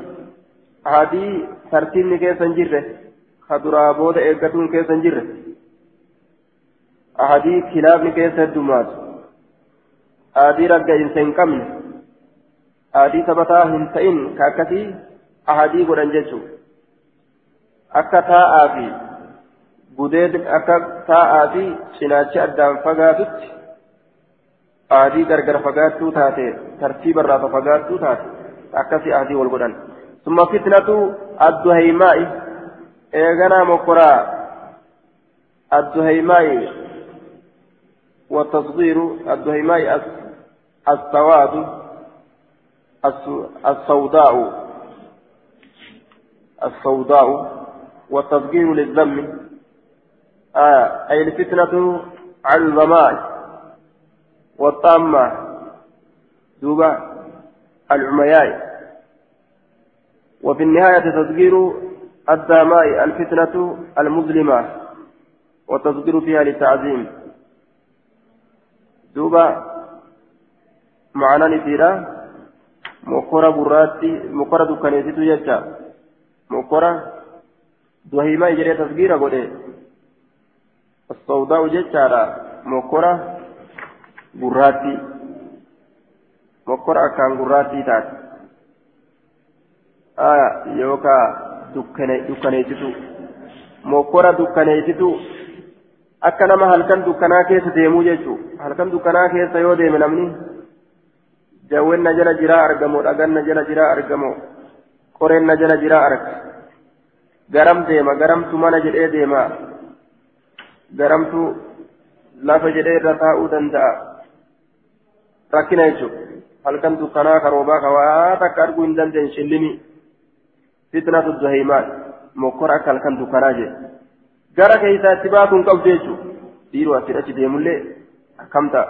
ahadii tartiibni keessa hin jirre ka duraa booda eeggatuun keessa hin jirre ahadii kilaabni keessa heddumaatu. Ahadii ragga'iinsa hin qabne. Ahadii taphataa hin ta'in ka akkasii ahadii godhan jechuu akka taa'aa fi gudeed akka taa'aa fi cinaachi addaan fagaatutti ahadii gargar fagaattuu taate tartiiba irraa fagaattuu taate akkasii ahadii wal godhan. Summa fitnatu adduhaymaa'i. Eeganaa mokkoraa. Adduhaymaa'i والتصغير الدهيماء السواد السوداء السوداء والتصغير للذم. آه أي الفتنة عن الظماء والطامة. دوبا العمياء. وفي النهاية تصغير الدماء الفتنة المظلمة والتصغير فيها للتعظيم دوبا معنى نسيرة مقرة براتي مقرة دكانيتي يجا مقرة duhimaa jedhee tasgiira godhe السوداء جتارا مكرة gurraattii mokkora akkaan gurraattii taate yookaa dukkaneessitu mokkora dukkaneessitu akka nama halkan dukkanaa keessa deemuu jechuun halkan dukkanaa keessa yoo deeme namni jawwenna jala jiraa argamu dhaganna jala jiraa argamu qoreenna jala jiraa arga garam deema garamtu mana jedhee deema garamtu lafa jedhee irra taa'uu danda'a rakkina jechuudha halkan dukkanaa karoobaa kawaa takka arguu hin dandeenye shillimi fitnatu duhaymaan mokkora akka halkan dukkanaa jedhe gara keessaa itti baatuun qabdu jechuudha dhiiroo asiin achi deemullee akkam ta'a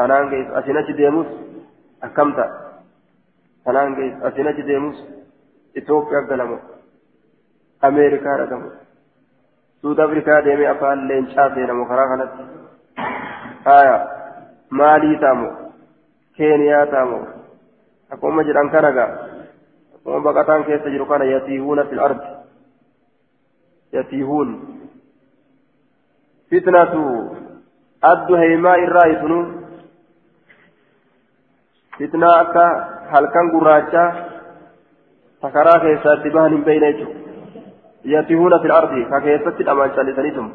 tanaan keessa asiin achi deemus akkam ta'a tanaan keessa asiin achi deemus Itoophiyaa galamu. ameerikaa dhaqamu suud afrikaa deemee afaan leencaa seenamu karaa kanatti haya maalii taamu keeniyaa taamu akkuma jedhan kana gaa akkuma baqataan keessa jiru kana yatiihuuna fil ardi heemaa irraa isunu fitnaa akka halkan gurraachaa takaraa keessaatti bahan hin beeyne jechuudha يتيهون في الأرض فكيست الأمان شالسانيتم.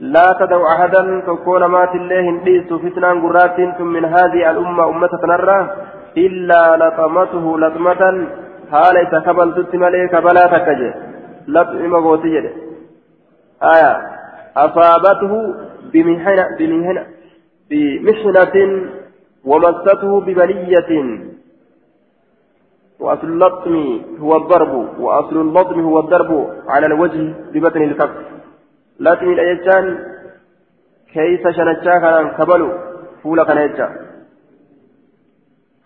لا تدعو أحدا تكون مات الله ليس فتنة قرات من هذه الأمة أمة تنرى إلا لطمته لطمة. حال تكبل تتملي كبلا تكجي. لطم غوتي آية. أصابته بمحنة بمحنة بمحنة ومسته ببلية وأصل اللطم هو الضرب. وأصل اللطم هو الضرب على الوجه ببطن الكف. لطم الأيجان كيس شنجا كان كبلو؟ فولا كان يجا.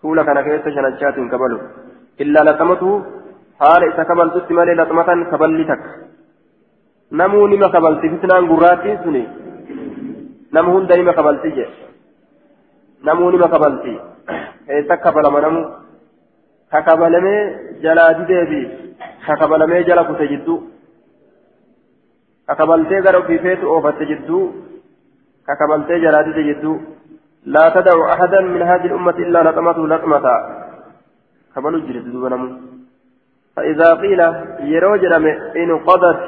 فولا كان كيس شنجا كبلو؟ إلا لطمته حال إذا كبل تستمالي لطمة كبلتك namuu nima kabalti fitnaan gurraattiin suni namu hunda nima kabalti je namuu nima kabalti eessa kabalama namu kakabalamee jalaa dideefi kakabalamee jala kute jidduu kakabaltee gara ofiifeetu oofatte jidduu kakabaltee jalaa dide jidduu لا تدع أحدا من هذه الأمة إلا لطمته لطمة كبلوا جلد دوبنمو فإذا قيل يروج إن قضت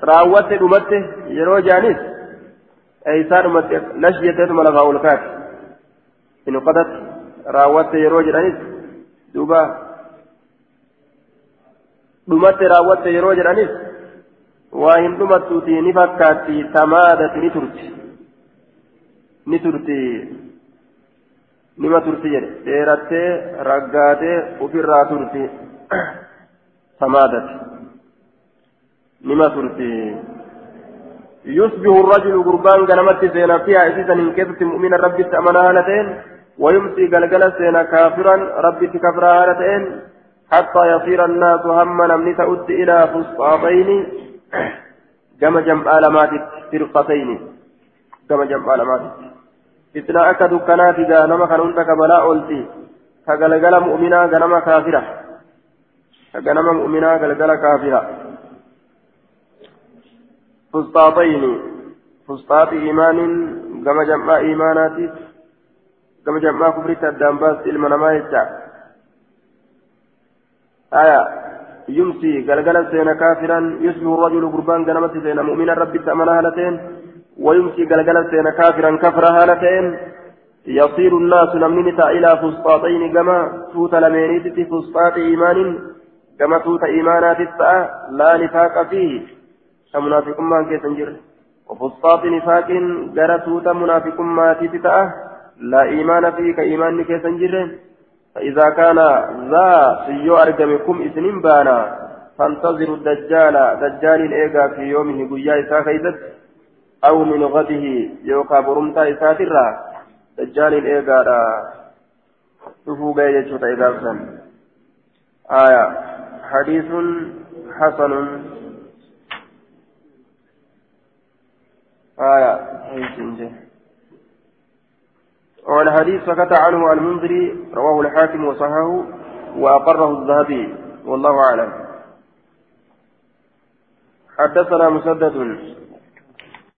راوت أمته يروج عنيس أي صار أمته نشيت ملغاو الكات إن قضت راوت يروج عنيس duuba dhumatti raawwatte yeroo jedhanis waa hin dhumattuuti ni fakkaatti tamaadati ni turti ni turti nima turti jedhe dheerattee raggaatee ofirraa turti tamaadati nima turti يصبح الرجل قربان قنمت سينا فيها إسيسا إن كيست مؤمنا ربي أمنا هالتين ويمسي قلقل سينا كافرا ربي كفرا هالتين حتى يصير الناس هما نمني تؤد إلى فسطاطين. كما [coughs] جمع علامات فرقتين كما جمع علامات إثناء كنات إذا نما كان بلاء أولتي. كغلغل مؤمنا غنما كافرة. كغنما مؤمنا غلغل كافرة فسطاطين فسطاط إيمان كما جمع إيمانات كما جمع كفر تدام باس إلما نما يجع آية يمسي قلقل سين كافرا يصبح الرجل قربان قنمت سين مؤمنا ربي تأمن هالتين ويمسي قلقل سين كافرا كفر هالتين يصير الناس نمنتا إلى فسطاطين كما توت لمينيت فسطاط إيمان كما توت إيمانات التأى لا نفاق فيه كمنافق ما كيسنجر وفسطاط نفاق جرى توت منافق ما تتأى لا إيمان فيه كإيمان كيسنجر فإذا كان ذا سيو أرجمكم إسنين بانا فانتظروا الدجال دجال الإيغا في يومه قيا إسا خيزت أو من غده يوكا برمتا إسا ترى دجال الإيغا شوفوا قيا جيشوتا إذا آية حديث حسن. آية. والحديث سكت عنه المنذري رواه الحاكم وصححه وأقره الذهبي. والله أعلم. حدثنا مسدد.